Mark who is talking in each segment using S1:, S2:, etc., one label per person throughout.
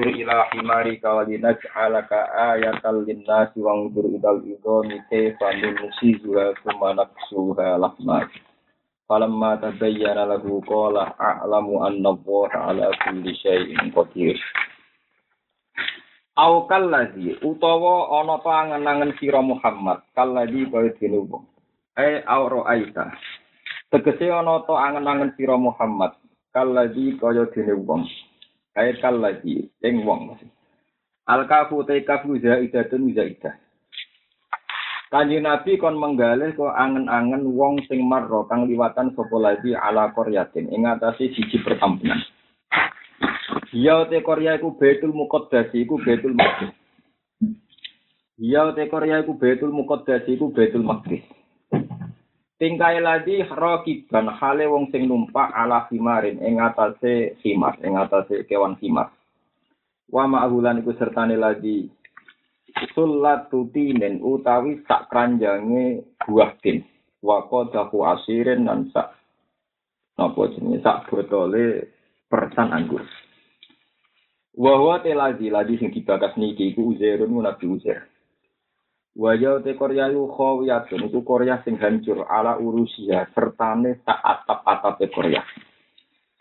S1: Undur ila himari kawalina ja'alaka ayatal linnasi wa undur idal idhoni kaifa nusizuha summa naksuha lahmat. Falamma tabayyana lahu qala a'lamu anna Allah ala kulli syai'in qadir. Au kalladzi utawa ana ta angen-angen sira Muhammad kalladzi kaya dene wong. Ai au ra'aita. Tegese ana ta angen-angen sira Muhammad kalladzi kaya dene wong. Ai kalladzi ing wong. Al kafu te kafu zaidatun zaidah. Kanjeng Nabi kon menggalih kok angen-angen wong sing marro kang liwatan sapa lagi ala Koryatin ing atase siji perkampungan. Ya te Korea iku Baitul Muqaddas iku Baitul Maqdis. Ya te Korea iku Baitul Muqaddas iku Baitul Maqdis. Tingkai lagi rakiban hale wong sing numpak ala himarin ing atase himar, ing atase kewan himar. Wa ma'hulan iku sertane lagi sulatu tinen utawi sak kranjange buah tin. Wa qadahu asirin dan sak napa jenenge sak botole persan anggur. Wa huwa telazi ladi sing dibakas niki iku uzairun nabi uzair wa ya te korea yu khawiyatun iku korea sing hancur ala urusia sertane sak atap-atape korea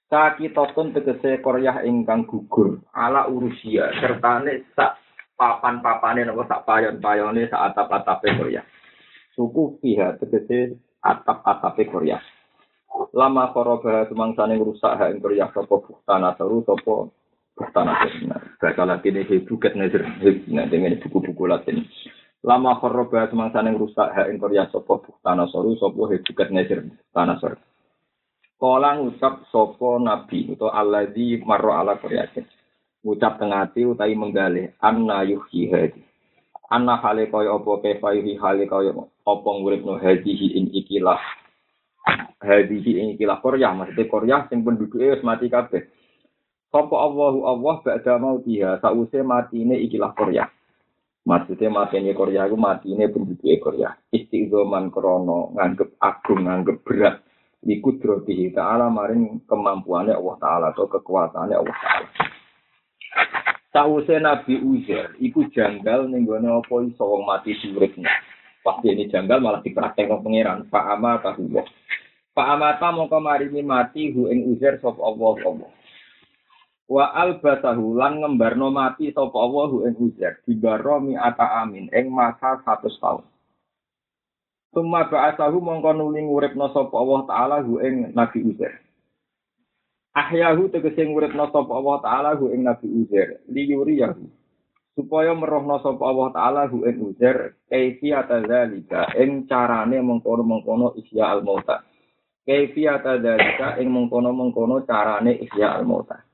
S1: Sakitotun tegese korea ingkang gugur ala urusia sertane sak papan-papane napa sak payon-payone sak atap-atape Korea. Suku pihak tegese atap-atape Korea. Lama koroba semangsane rusak hak ing Korea sapa bustana teru sapa bustana benar. Baca lagi buket nazar nah dengan buku-buku Latin. Lama koroba semangsane rusak hak ing Korea sapa bustana soru sapa buket nazar tanah sor. Kala ngucap sapa nabi utawa alladzi marra ala Korea. Ngucap tengati utawi menggalih anna yuhyi hadi. Anna hale kaya apa? Kefa yuhyi hale kaya apa nguripno hadihi ing ikilah? Hadihi ing ikilah Korea. Maksudnya Korea sing penduduke wis mati kabeh. Sapa Allahu Allah ba'da mautiha? Sause matine ikilah Korea maksudnya matine Korea iku matine penduduke Korea istiqoman krono nganggep agung nganggep berat iku drotihi ta'ala maring kemampuannya Allah Ta'ala atau kekuasaannya Allah Ta'ala Sause Nabi Uzair, iku janggal ning gone apa iso mati suripnya. Pasti ini janggal malah dipraktekno pangeran. Pak Ama tahu Pak Amata mongko maringi mati hu ing Uzair sapa Allah Allah. Wa albasahu lan ngembarno mati sapa Allah hu ing Uzair dibaro mi ata amin ing masa 100 tahun. Summa ba'asahu mongko nuli nguripno sapa Allah taala hu ing Nabi Uzair. ahyahu tegese nguripna sapa Allah taala hu ing Nabi Uzair. Liyuriyahu. Supaya merohna sapa Allah taala hu ing Uzair kaifiyata zalika ing carane mengkono-mengkono isya al mauta kaifiyata zalika ing mengkono-mengkono carane isya al mauta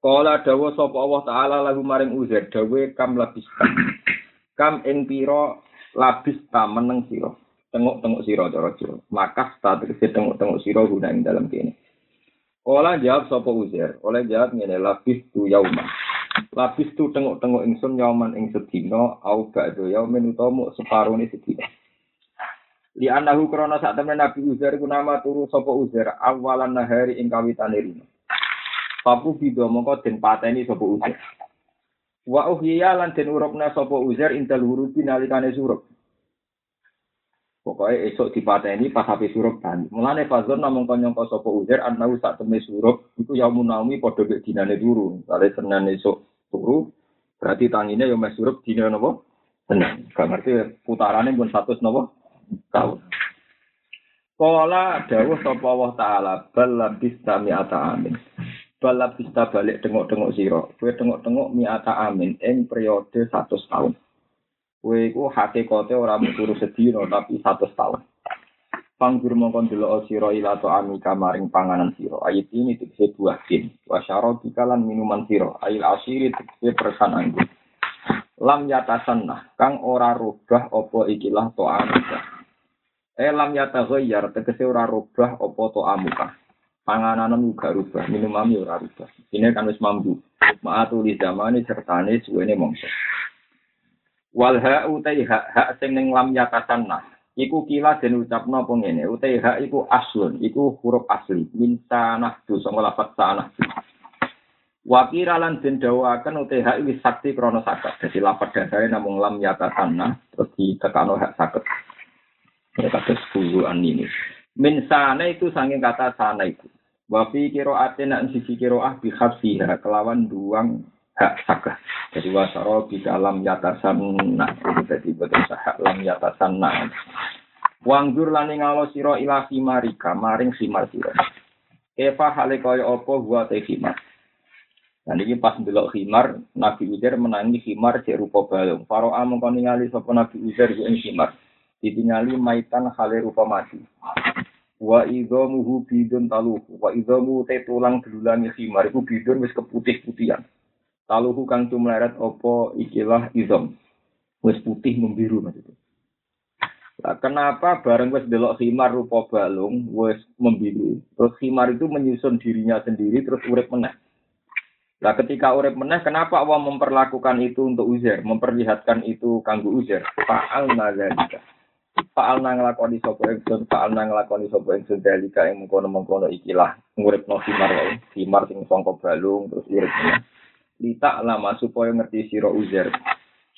S1: Kala dawa sapa Allah taala lagu maring Uzair dawe kam labista kam ing pira labista meneng sira tengok-tengok sira cara maka sta tegese tengok-tengok sira guna ing dalam kene Ola jawab sapa Uzair, oleh jawab ngene lapis tu yauma. Lapis tu tengok-tengok ingsun yauman ing sedina au ba'da yaumin utawa separone sedina. Li anahu krana sak temen Nabi Uzair ku nama turu sapa Uzair awalan nahari ing kawitane rino. Papu bido mongko den pateni sapa Uzair. Wa uhyiya lan den urupna sapa Uzair intal hurufi nalikane surup. Pokoknya esok dipateni pas api surup kan. Mulane fazon namung konyongko sapa uzair anau sak teme surup iku yamun naumi padha mek dinane turu. Kale senen esok turu berarti tangine yo mes surup dina napa? Senen. Gak ngerti putarane pun 100 napa? Tahun. Kala dawuh sapa Allah taala bal labis ata amin. Bal labis balik tengok-tengok sira. Kowe tengok-tengok mi'ata amin ing periode 100 tahun. Kowe iku hakikate ora turu sedina tapi satu tahun. Panggur mongkon delok sira ila to amika maring panganan sira. Ayat ini tegese buah tin. Wa syaratika minuman sira. Ail asiri tegese persan anggur. Lam yatasanna kang ora rubah apa ikilah to amika. Eh lam yataghayyar tegese ora rubah apa to amuka. Panganan gak rubah, minuman ora rubah. Ini kan wis mampu. Ma'atu li zamani sertane suwene mongso. wal ha utai hak hak sing ning lam yatasanna iku kila den ucapno apa ngene utai hak iku aslun iku huruf asli min tanah tu sanga lafat tanah Wakira lan den dawaken uti hak wis sakti krana sakat. Dadi lapat dasare namung lam yata sana terus ditekano hak saket. Ya kados an ini. Min sana itu sanging kata sana itu. Wa fi qira'atin nak sisi qira'ah bi khafsiha kelawan duang hak sakah. Jadi wasaro di dalam yatasanna. Jadi betul sahak lam yatasanna. Wangdur lani ngalo siro ila himarika maring himar siro. Eva hale kaya apa buat himar. Nah ini pas belok himar, Nabi Uzair menangi himar cek rupa balung. Faro'a mengkau ningali sapa Nabi Uzair ing himar. Ditingali maitan hale rupa mati. Wa idhamuhu bidun taluhu. Wa idhamu te tulang belulangi himar. Iku bidun wis keputih-putihan. Taluhu kang tumleret opo ikilah idham. Wis putih membiru maksudnya. Nah, kenapa bareng wis delok himar rupa balung wis membiru. Terus himar itu menyusun dirinya sendiri terus urip meneh. Nah ketika urip meneh, kenapa Allah memperlakukan itu untuk uzer, memperlihatkan itu kanggo uzer? Fa'al nazalika. Fa'al nang lakoni sopo ingsun, fa'al nang lakoni sopo ingsun dalika yang mengkono-mengkono ikilah ngurip no himar wae. Himar sing songkok balung terus urip meneh. Lita lama supaya ngerti siro uzer.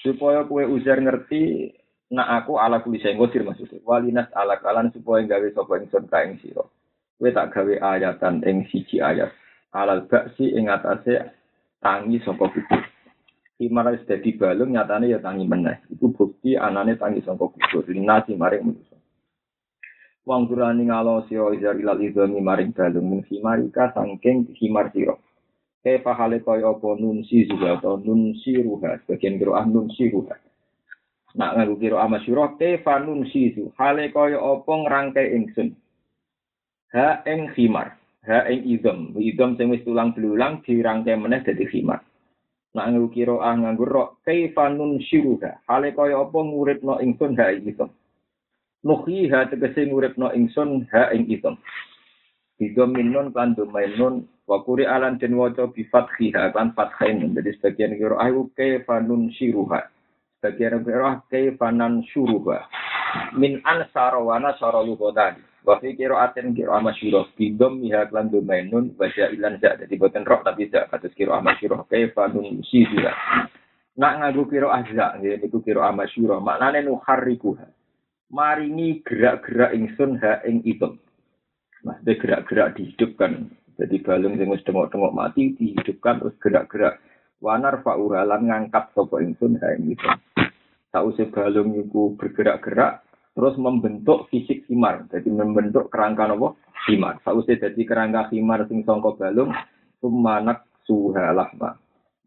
S1: Supaya kue uzer ngerti nak aku ala kulise ngodir maksudnya. Walinas ala kalan supaya gawe sopo ingsun ka ing. Kue tak gawe ayatan ing siji ayat alal baksi ing atase tangi saka kubur. Himar wis dadi balung nyatane ya tangi meneh. Iku bukti anane tangi saka kubur. Linasi maring manusa. Wong durani ngalo sira izar ilal idhami maring balung min himarika sangking himar sira. Kefa hale kaya apa nun si juga atau nun si ruha. Sebagian kira ah nun si ruha. Nak ngaku kira ama sira kefa nun si hale kaya apa ngrangkai ingsun. Ha ing himar ha ing idom idom sing wis tulang belulang dirangkai meneh dadi khimar nak nganggo kira ah nganggo rok. Kaifanun syuruha hale kaya apa nguripno ingsun ha ing idom ha tegese nguripno ingsun ha ing idom idom minun kan domainun wa kuri alan den waca bi fathiha kan fathain jadi sebagian kira ayu kaifanun syuruha sebagian kira kaifanan syuruha min ansara wa nasara tadi Wa fi aten kiro amasyuro bidom miha klan domainun baca ilan zak jadi boten roh tapi zak kados kiro amasyuro kaifa nun sisira. Nak kiro azza nggih niku kiro amasyuro maknane nu harikuha. Maringi gerak-gerak ingsun ha ing itu. Nah, gerak-gerak dihidupkan. Jadi balung sing wis tengok-tengok mati dihidupkan terus gerak-gerak. Wanar fauralan ngangkat sapa ingsun ha ing itu. Sausé balung iku bergerak-gerak terus membentuk fisik himar. Jadi membentuk kerangka nopo himar. Sausé jadi kerangka himar sing songko balung sumanak suha lahma.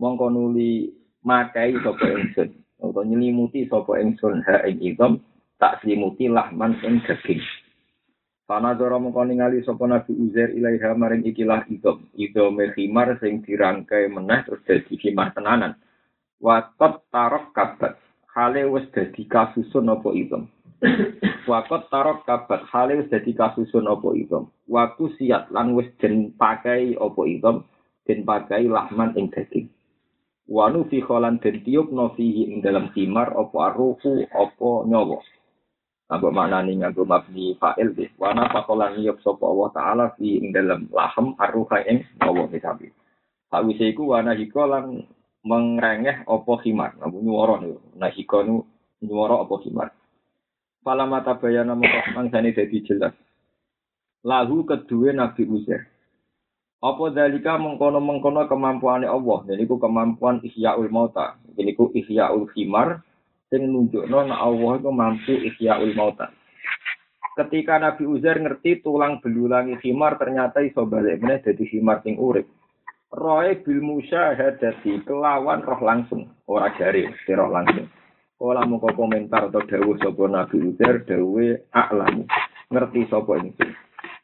S1: Mongko nuli makai sapa ingsun atau nyelimuti sapa ingsun ha ing idom tak selimuti lahman ing daging. Kana dora mongko ningali sapa Nabi Uzair ilaiha maring ikilah idom. Idom himar sing dirangkai meneh terus dadi himar tenanan. Watot tarok kabat. Hale wis dadi kasusun apa idom. Wakot tarok kabat hale wis dadi kasusun apa itu. Waktu siat lan wis den pakai apa itu, den pakai lahman ing daging. Wanu fi kholan den tiup no fihi ing dalam timar apa aruhu apa nyawa. Apa maknane nganggo mabni fa'il deh. Wana pakolan niyop sapa Allah taala fi ing dalam lahem aruha ing nyawa misabi. Sawise iku wana hiko lan mengrengeh apa khimar. Nabu nyuwara niku. Nah hiko nu nyuwara apa khimar. Pala mata bayana mongko mangsane dadi jelas. Lahu kedua Nabi Uzair. Apa dalika mengkono-mengkono kemampuane Allah. Dan itu kemampuan ihyaul mauta. Ini ku ihyaul khimar. Sing nunjukno nek Allah itu mampu ihyaul mauta. Ketika Nabi Uzair ngerti tulang belulangi khimar ternyata iso balik meneh dadi khimar sing urip. Roe bil musyahadati kelawan roh langsung, ora jari, roh langsung. Kala muka komentar atau dawuh sapa Nabi Uzair dawuh a'lamu. Ngerti sapa ingsun.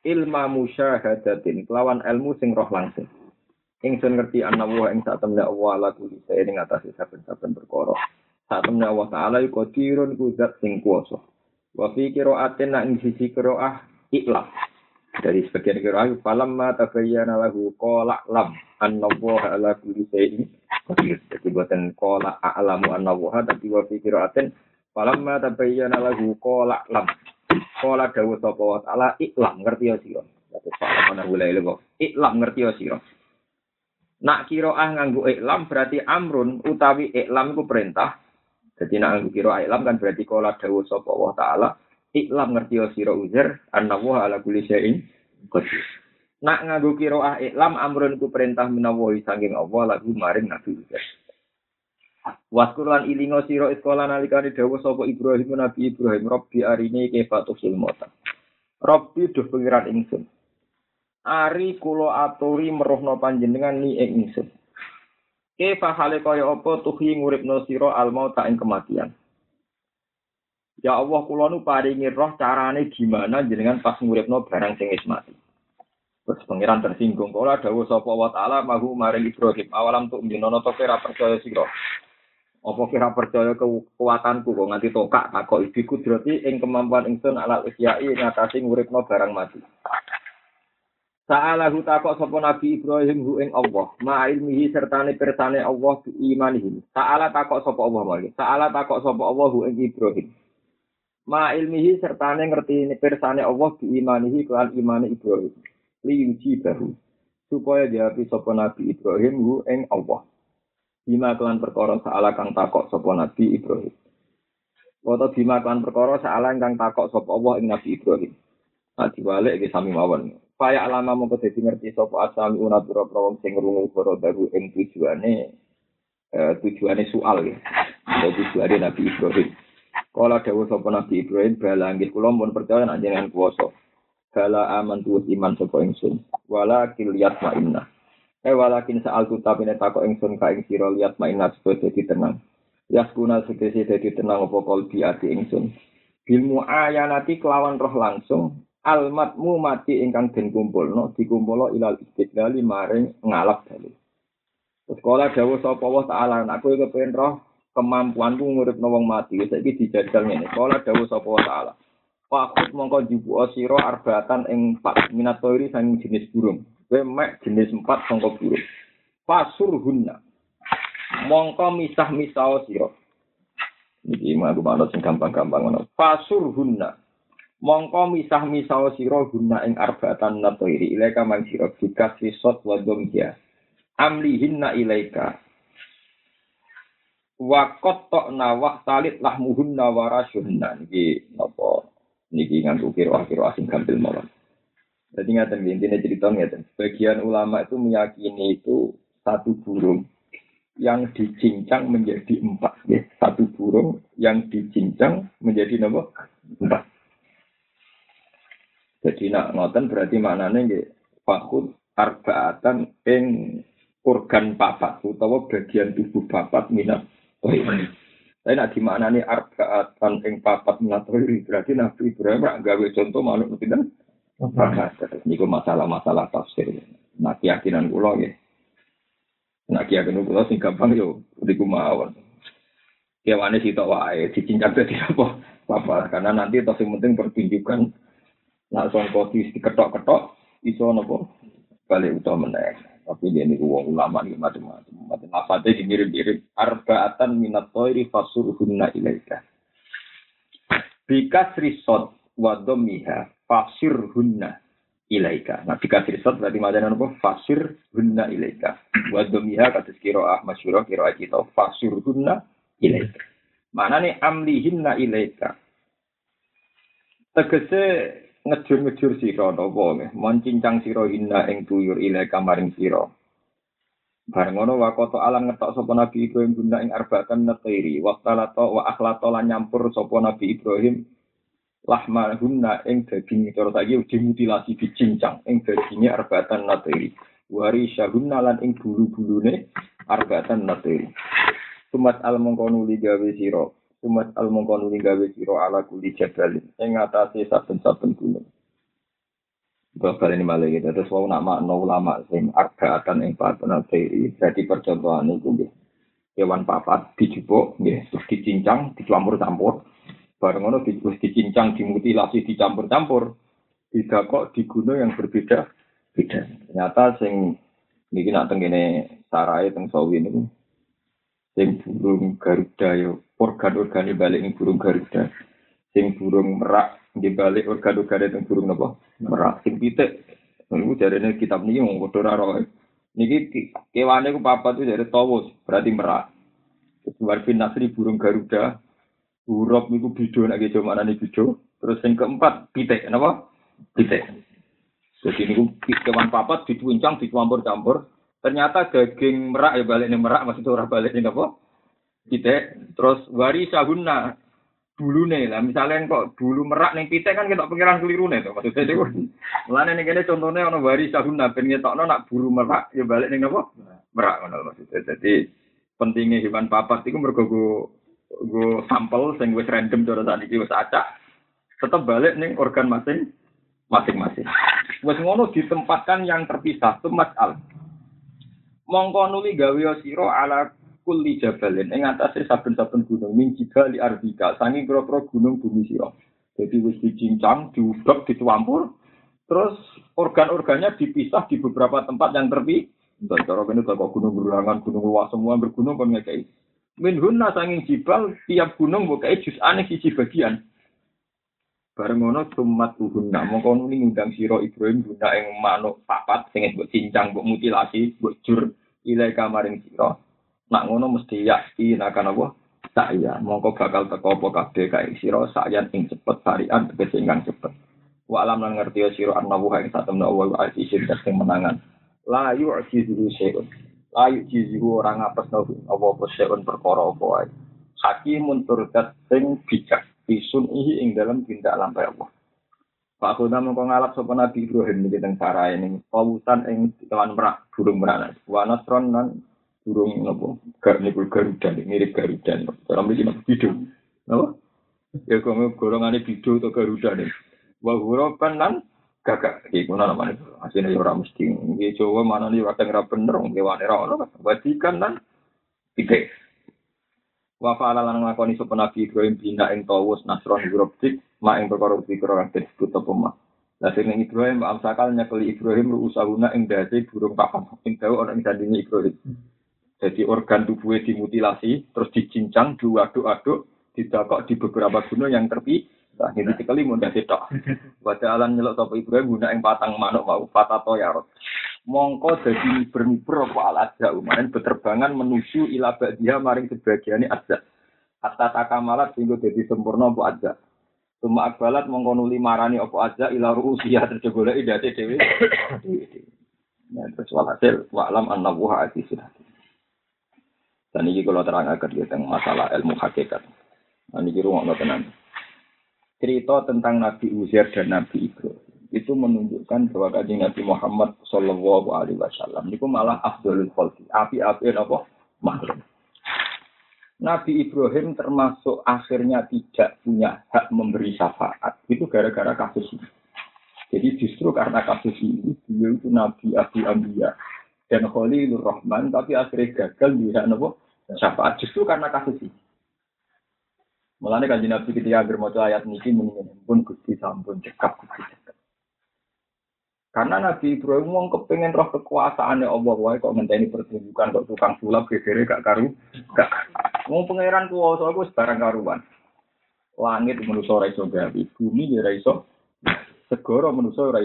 S1: Ilma musyahadatin kelawan ilmu sing roh langsung. Ingsun ngerti ana wa ing sak temne Allah la kuli saya ing atase saben-saben perkara. Sak temne Allah taala iku qadirun ku zat sing kuwasa. Wa fi qira'atin ing sisi qira'ah ikhlas. Dari sebagian qira'ah falamma tabayyana lahu qala lam anna wa ala kulli shay'in jadi buatan kola a'lamu anna wuha tapi wa fi qiraatin falamma tabayyana lahu kola lam. Kola dawuh sapa wa ta'ala iklam ngerti ya sira. Terus Pak mana mulai lho Iklam ngerti ya sira. Nak kiroah nganggo iklam berarti amrun utawi iklam iku perintah. Jadi nak nganggo kiroah iklam kan berarti kala dawuh sapa Allah taala iklam ngerti sira uzer annahu ala kulli syai'in qadir. Nak nganggo kiroah iklam amrun ku perintah menawi saking Allah lagu maring Nabi Uzer. Waskuran ilingo siro iskola nalikani dawa sapa Ibrahim Nabi Ibrahim Robbi arine kefatu silmota. Robbi duh pengiran ingsun. Ari kulo aturi meruhno panjenengan ni ing ingsun. Kefa hale kaya apa tuhi nguripno sira al mauta ing kematian. Ya Allah kula nu paringi roh carane gimana jenengan pas nguripno barang sing wis mati. Terus pengiran tersinggung kala dawuh sapa wa taala mahu maring Ibrahim awalam tuk minono to kira percaya sira. Apa kira percaya kekuatanku kok nganti tokak takok iki kudrati ing kemampuan ingsun ala isyai ngatasi nguripno barang mati. Sa'alahu takok sapa Nabi Ibrahim hu ing Allah, ma ilmihi sertane persane Allah bi imanihi. Ta'ala takok sapa Allah mali. Ta'ala takok sapa Allah hu ing Ibrahim. Ma ilmihi sertane ngerti persane Allah bi imanihi kelan imane Ibrahim. Li yuji bahu. Supaya diapi sapa Nabi Ibrahim hu ing Allah. bima kelan perkara saala kang takok sapa Nabi Ibrahim. Wata bima kelan perkara saala kang takok sapa Allah ing Nabi Ibrahim. Nah diwalik iki sami mawon. Faya alama mongko dadi ngerti sapa asami una pira wong sing ngrungu para baru ing tujuane eh, tujuane soal ya. Jadi tujuane Nabi Ibrahim. Kala dawuh sapa Nabi Ibrahim bala nggih kula mun percaya nek jenengan kuwasa. Bala aman tuwus iman sapa ingsun. Wala kiliyat ma inna. Eh walakin saal tu tapi nek takok ingsun ka ing sira liat mainat supaya dadi tenang. Yaskuna sekesi dadi tenang apa kalbi ati ingsun. Bilmu ayanati kelawan roh langsung almatmu mati ingkang den kumpulno dikumpulo ilal istiqlali maring ngalap dalil. Terus kala dawuh sapa wa taala nek kowe roh kemampuanku nguripno wong mati saiki dijajal ngene. Kala dawuh sapa wa taala Fakut mongko jubu sira arbatan ing empat minat tori sang jenis burung. Kowe jenis empat sangka burung. Fasur hunna. Mongko misah-misah sira. Niki mah aku manut sing gampang-gampang ngono. Fasur hunna. Mongko misah-misah sira hunna ing arbatan natoiri ilaika mang sira bikas risot wa domja. Ilaika. Wa qatta'na wa talit lahmuhunna wa rasyuhunna. Niki napa? Niki nganggo kira-kira asing gampil mawon. Jadi ngatain intinya cerita ngatain. Sebagian ulama itu meyakini itu satu burung yang dicincang menjadi empat. Ya. Satu burung yang dicincang menjadi nomor empat. Jadi nak ngoten berarti maknanya nggih fakut arbaatan ing organ papat utawa bagian tubuh papat minat. Oh, iya. Tapi nak dimaknani arbaatan ing papat minat berarti Nabi Ibrahim gawe contoh manuk tidak Niku masalah-masalah tafsir. Nah keyakinan kula nggih. Nah keyakinan kula sing gampang yo niku mawon. Kewane sitok wae dicincang dadi apa? Apa karena nanti tos sing penting pertunjukan nak sangka diketok-ketok iso napa balik utama meneh. Tapi dia niku wong ulama nih macam-macam. Macam apa sih mirip-mirip arbaatan minat toiri fasurhunna ilaika. Bikas risot wadomiha fasir hunna ilaika. Nah, dikasih risot berarti macam apa? Fasir hunna ilaika. Wadomiha kata kira ah masyurah kira kita fasir hunna ilaika. Mana nih amlihinna ilaika. Tegese ngejur-ngejur sira napa nggih moncincang sira hinna ing tuyur ilaika maring sira. Bareng ngono wakoto alam ngetok sapa Nabi Ibrahim guna ing arbatan natairi waqtalato wa akhlato lan nyampur sapa Nabi Ibrahim lahma hunna ing daging cara saiki dimutilasi dicincang ing daginge arbatan natiri wari syahunna lan ing bulu-bulune arbatan natiri sumat al mongkonu gawe sira sumat al mongkonu gawe sira ala kuli jabalin ing atase saben-saben gunung Bapak ini malah gitu. Terus wau nak makna ulama sing arbatan ing papan natiri. Jadi percontohan itu nggih. Hewan papat dijupuk nggih terus dicincang, dicampur-campur Bareng ngono di, dicincang, dimutilasi, dicampur-campur. Tidak kok di gunung yang berbeda beda. Ternyata sing niki nak tengene sarai teng sawi niku sing burung garuda yo organ-organ balik ning burung garuda. Sing burung merak di balik organ-organ teng burung napa? Merak. Sing pitik niku jarene kitab niki wong padha ora Niki kewane ku papat itu dari tawus, berarti merak. Terus warfin nasri burung garuda, Urop niku bido nek gejo mana nih bido. Terus yang keempat pitek, kenapa? Pitek. Jadi niku kewan papat dituincang, dicampur-campur. Ternyata daging merak ya balik nih merak, maksudnya orang balik nih apa? Pitek. Terus wari sahuna. Dulu nih lah. Misalnya kok dulu merak nih pitek kan kita pikiran keliru nih tuh maksudnya itu mulanya nih kene contohnya ono wari sahuna. Ben ngetokno nak bulu merak ya balik nih apa? Merak ngono maksudnya. Jadi pentingnya hewan papat itu mergo gue sampel sing wis random cara saat ini wis acak. Tetap balik nih organ masing masing-masing. Wis ngono ditempatkan yang terpisah itu al. Mongko nuli gawe sira ala kulli jabalin. Ing atase saben-saben gunung min jibali ardika. Sangi kira-kira gunung bumi sira. Jadi wis dicincang diudok dicampur terus organ-organnya dipisah di beberapa tempat yang terpisah dan cara ini kalau gunung berulangan, gunung luas semua bergunung kan kayak Min hunna sanging jibal tiap gunung mbok kae jus aneh siji bagian. Bareng ngono tumat uhunna. Mongko nuli ngundang sira Ibrahim guna ing manuk papat sing mbok cincang mbok mutilasi mbok jur ilai kamaring sira. Nak ngono mesti yakti akan apa? Saya mongko bakal teko apa kabeh kae sira sayan ing cepet tarian tegese ingkang cepet. Wa alam lan ngerti sira annahu ing satemna wa al-azizin sing menangan. La yu'jizu syai'un layu jizihu orang ngapes nabi apa apa seun perkara apa wae hakimun turdat sing bijak bisun ihi ing dalam tindak lampai Allah Pak Khuda mengko ngalap sapa Nabi Ibrahim iki teng parae ning kawusan ing kewan merak burung merak wa nan burung napa gar niku garuda mirip garuda cara mriki napa bidu napa ya kok golongane bidu atau garuda nih wa hurapan nan gagak. Iku nana mana asine yo ora mesti. Nggih Jawa mana nih kadang ora bener ngewane ora ono wadikan nan ide wa fa'ala lan nglakoni sapa nabi Ibrahim bina ing tawus nasron Europtik ma ing perkara pikira kang disebut apa mah Lah sing Ibrahim amsakal nyekeli Ibrahim usahuna ing dadi burung papan. Ing dawa ana ing sandinge Ibrahim. Jadi organ tubuhnya dimutilasi, terus dicincang, diaduk-aduk, didakok di beberapa gunung yang terpi, Nah, ini sekali mudah tidak. Pada alam nyelok sopo Ibrahim guna yang patang manuk mau patato ya rot. Mongko jadi bermiber apa al aja umarin berterbangan menuju ila dia maring sebagiannya aja. Hatta takamalat sehingga jadi sempurna apa aja. Cuma akbalat mongko nuli marani apa aja ila ruusia terjebole idate dewi. Nah, terus walhasil wa alam an nabuha sudah. Dan ini kalau terang agar tentang masalah ilmu hakikat. Nah, ini rumah tenan cerita tentang Nabi Uzair dan Nabi Ibrahim itu menunjukkan bahwa kajian Nabi Muhammad Shallallahu Alaihi Wasallam itu malah Abdul khalqi api-api apa makhluk. Nabi Ibrahim termasuk akhirnya tidak punya hak memberi syafaat itu gara-gara kasus ini. Jadi justru karena kasus ini beliau itu Nabi Abu Ambiya dan Khalilur Rahman tapi akhirnya gagal dia nopo syafaat justru karena kasus ini. Mulane kan Nabi ketika bermaca ayat niki mendingan pun Gusti sampun cekap Gusti cekap. Karena Nabi Ibrahim wong kepengen roh kekuasaannya Allah wae kok ngenteni pertunjukan kok tukang sulap gegere gak karu gak. Wong pangeran kuwasa iku barang karuan. Langit manusa ora iso gawe, bumi ya ora iso. Segara manusa ora.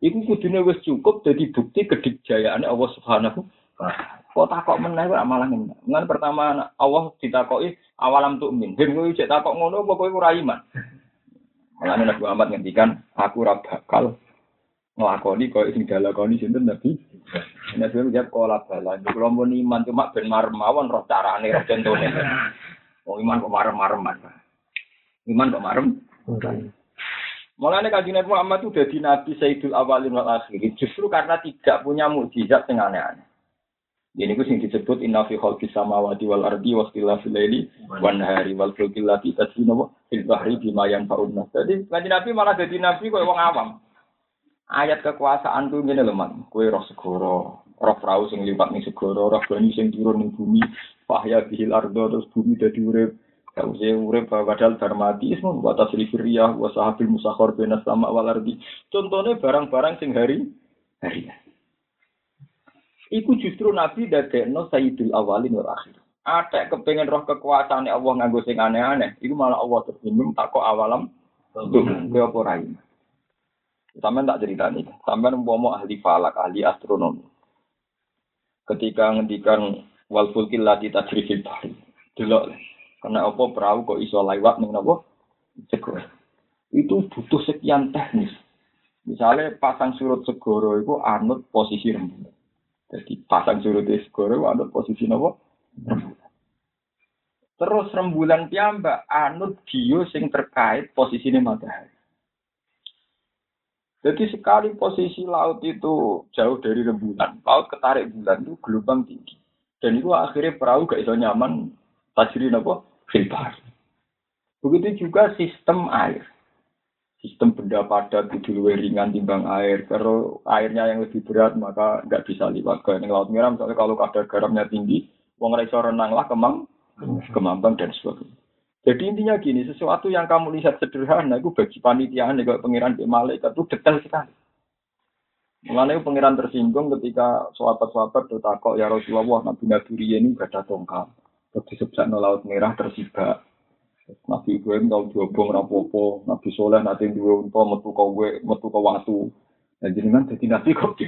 S1: Iku kudune wis cukup dadi bukti kedikjayaane Allah Subhanahu wa. Kok takok meneh kok malah ngene. Pertama Allah ditakoki awalam tuh min. Ben kowe cek takok ngono apa kowe ora iman. Mulane Nabi Muhammad ngendikan aku ora bakal nglakoni koyo sing dilakoni sinten Nabi. Nabi Muhammad kola bala. Kulo mun iman cuma ben marem roh carane roh contone. Oh iman kok marem-mareman. Iman kok marem. Mulane kanjeng Nabi Muhammad itu jadi nabi Sayyidul Awalin wal Akhirin justru karena tidak punya mukjizat yang aneh-aneh. Ini gue sing disebut inna fi khalqis samawati wal ardi wa ikhtilafil laili wan nahari wal fulki allati tasbina fil bahri bima yanfa'un nas. Jadi kanjeng Nabi malah jadi nabi koyo wong awam. Ayat kekuasaan tuh ngene lho, Man. Kowe roh segoro, roh perahu sing liwat ning segoro, roh banyu sing turun ning bumi, fahya bihil ardo terus bumi dadi urip. Kause urip padahal darmati ismu wa tasrifir riyah wa sahabil musakhor benas sama wal ardi. Contohnya barang-barang sing hari hari. Iku justru Nabi dadekno Sayyidul Awalin wal Akhir. Ada kepengen roh kekuasaan Allah nganggo sing aneh-aneh. Iku malah Allah tersinggung takok awalam tuh ke apa rai. Sampeyan tak cerita nih. Sampeyan umpama ahli falak, ahli astronomi. ketika ngendikan wal fulkil lati tajri fil bahri. Delok. Karena apa perahu kok iso lewat ning napa? Segoro. Itu butuh sekian teknis. Misalnya pasang surut segoro itu anut posisi rembulan. Jadi pasang surut segoro anut posisi napa? Rembulan. Terus rembulan piyambak anut bio sing terkait posisinya matahari. Jadi sekali posisi laut itu jauh dari rembulan, laut ketarik bulan itu gelombang tinggi. Dan itu akhirnya perahu gak iso nyaman tajri apa? Filbar. Begitu juga sistem air. Sistem benda padat itu lebih ringan timbang air. Kalau airnya yang lebih berat maka nggak bisa lewat ke laut merah. Misalnya kalau kadar garamnya tinggi, wong iso renang lah kemang, kemambang dan sebagainya. Jadi intinya gini, sesuatu yang kamu lihat sederhana itu bagi panitia nih kalau pangeran di malaikat itu detail sekali. Mengenai pangeran tersinggung ketika sahabat-sahabat takok ya Rasulullah Nabi Nabi ini gak ada tongkat. Terus disebut laut merah tersibak. Nabi Ibrahim tahu diobong rapopo, Nabi Soleh nanti dua unta metu kowe metu ke watu. Nah jadi kan jadi nabi kok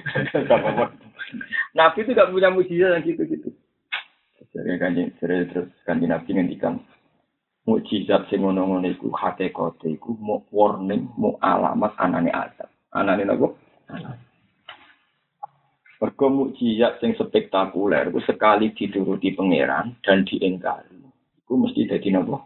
S1: Nabi itu gak punya mujizat yang gitu-gitu. Jadi kan terus kan nabi ngendikan mukjizat sing ngono-ngono iku hakikate iku mau warning, mau alamat anane azab. Anane napa? Anane. Mergo mukjizat sing spektakuler iku sekali dituruti pangeran dan diingkari. Iku mesti dadi napa?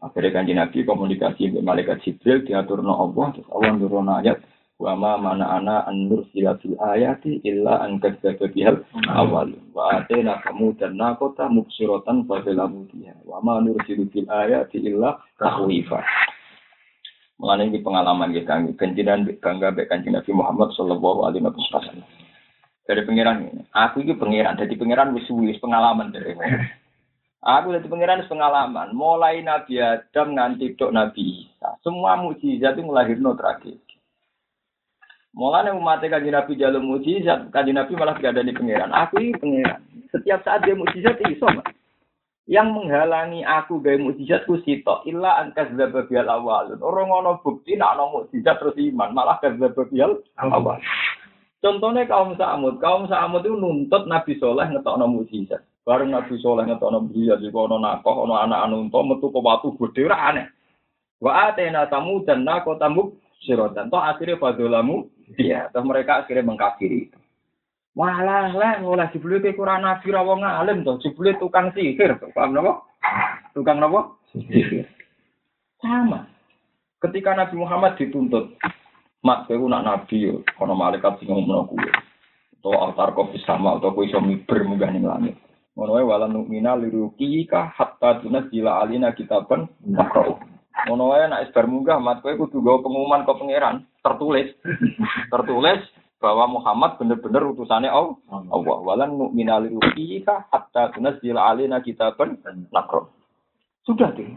S1: Akhirnya kanji Nabi komunikasi dengan malaikat Jibril diatur no Allah, terus Allah nurun ayat wa ma mana ana an nursila fil ayati illa an kadzdzaba bihal awal wa atena kamu dan nakota mubsiratan fa zalamu biha wa ma nursilu fil ayati illa tahwifa Mengenai ini pengalaman kita, kenjinan bangga baik Nabi Muhammad Sallallahu Alaihi Wasallam. Dari pengiran ini, aku ini pengiran, jadi pengiran wis wis pengalaman dari Aku dari pengiran pengalaman, mulai Nabi Adam nganti dok Nabi Isa, semua mujizat itu melahirkan tragedi. Mulanya umat kanji Nabi jalur mujizat, kanji Nabi malah tidak ada di pangeran. Aku ini pangeran. Setiap saat dia mujizat itu sama. Yang menghalangi aku gaya mujizat ku sito illa angkas zababial awalun. Orang ngono bukti nak no mujizat terus iman, malah kazababial awal. Contohnya kaum Samud, kaum Samud itu nuntut Nabi Soleh ngetok no mujizat. Bareng Nabi Soleh ngetok no mujizat, jika ono nakoh, ono anak anu metu ke batu gede, aneh. Wa atena tamu dan nako tamu sirotan. Toh akhirnya fadolamu, iya. Toh mereka akhirnya mengkafiri. Walah lah, ngolah jebule ke kurang nabi ra wong alim toh, jebule tukang sihir, paham napa? Tukang napa? Sihir. Sama. Ketika Nabi Muhammad dituntut, mak kowe nak nabi yo, malaikat sing ngomong kuwi. Atau altar kopi sama atau kowe iso miber munggah ning langit. Ngono wae wala nu'mina liruki ka hatta tunzila alina kitaban makro. Ngono wae nek isbar munggah mat kowe kudu gawa pengumuman ke pangeran tertulis. tertulis bahwa Muhammad benar-benar utusannya Allah. Allah. Walan nu'mina liruqika hatta tunzila alaina kitaban nakro. Sudah tuh.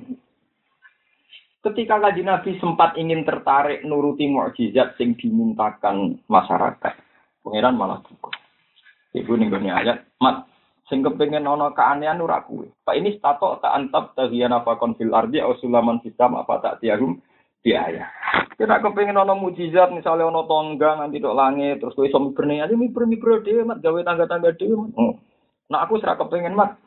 S1: Ketika kaji Nabi sempat ingin tertarik nuruti mukjizat sing dimintakan masyarakat, pangeran malah cukup. Ibu nih ayat, mat sing kepengin ana keanehan ora kuwe. Pak ini stato tak antap tahiyana fakon fil ardi au sulaman fisam apa tak tiarum biaya. Kita kepengin ana mujizat misalnya ana tongga nanti tok langit terus kowe iso mibrne aja mibur-mibur dhewe mat gawe tangga-tangga dhewe. Oh. Nah aku serak kepengin mat.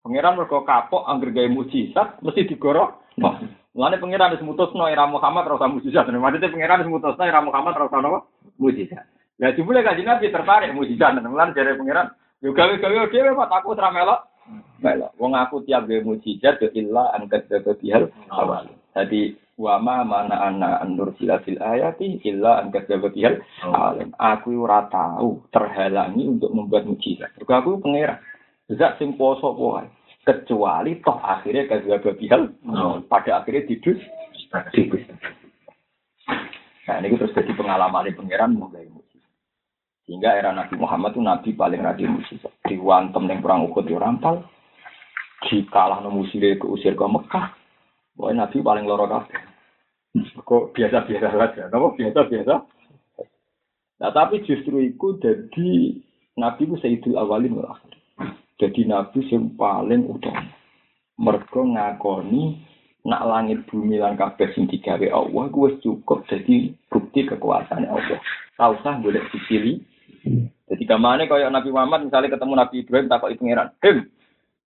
S1: Pangeran mergo kapok angger gawe mujizat mesti digoro. Wah, Mulane pangeran wis mutusno era Muhammad usah mujizat. Maksudnya pangeran wis mutusno era Muhammad ora usah? Mujizat. Ya jebule kanjeng Nabi tertarik mujizat. Mulane jare pangeran Yo gawe-gawe dhewe mak aku ora melok. Melok. Wong aku tiap gawe mujizat yo illa an kadzdzaba bihal awal. Dadi wa ma mana ana andur sila fil ayati illa an kadzdzaba bihal awal. Aku ora tahu terhalangi untuk membuat mujizat. Mergo aku pangeran. Zat sing poso wae. Kecuali toh akhirnya kadzdzaba bihal pada akhirnya didus didus. Nah, ini terus jadi pengalaman di pangeran mau gawe sehingga era Nabi Muhammad itu Nabi paling rajin musik. Diwantem yang perang ukut di rampal. Dikalah no musire ke usir ke Mekah. Wah Nabi paling loro kabeh. Kok biasa-biasa saja. Kenapa biasa-biasa? Nah tapi justru itu jadi Nabi itu Sayyidul Awalin wal Jadi Nabi yang paling utama. Mereka ngakoni nak langit bumi lan kabeh sing digawe Allah gue cukup jadi bukti kekuasaan Allah. Tahu sah boleh dipilih jadi Idamane kaya Nabi Muhammad misalnya ketemu Nabi Ibrahim takoki pangeran. Him,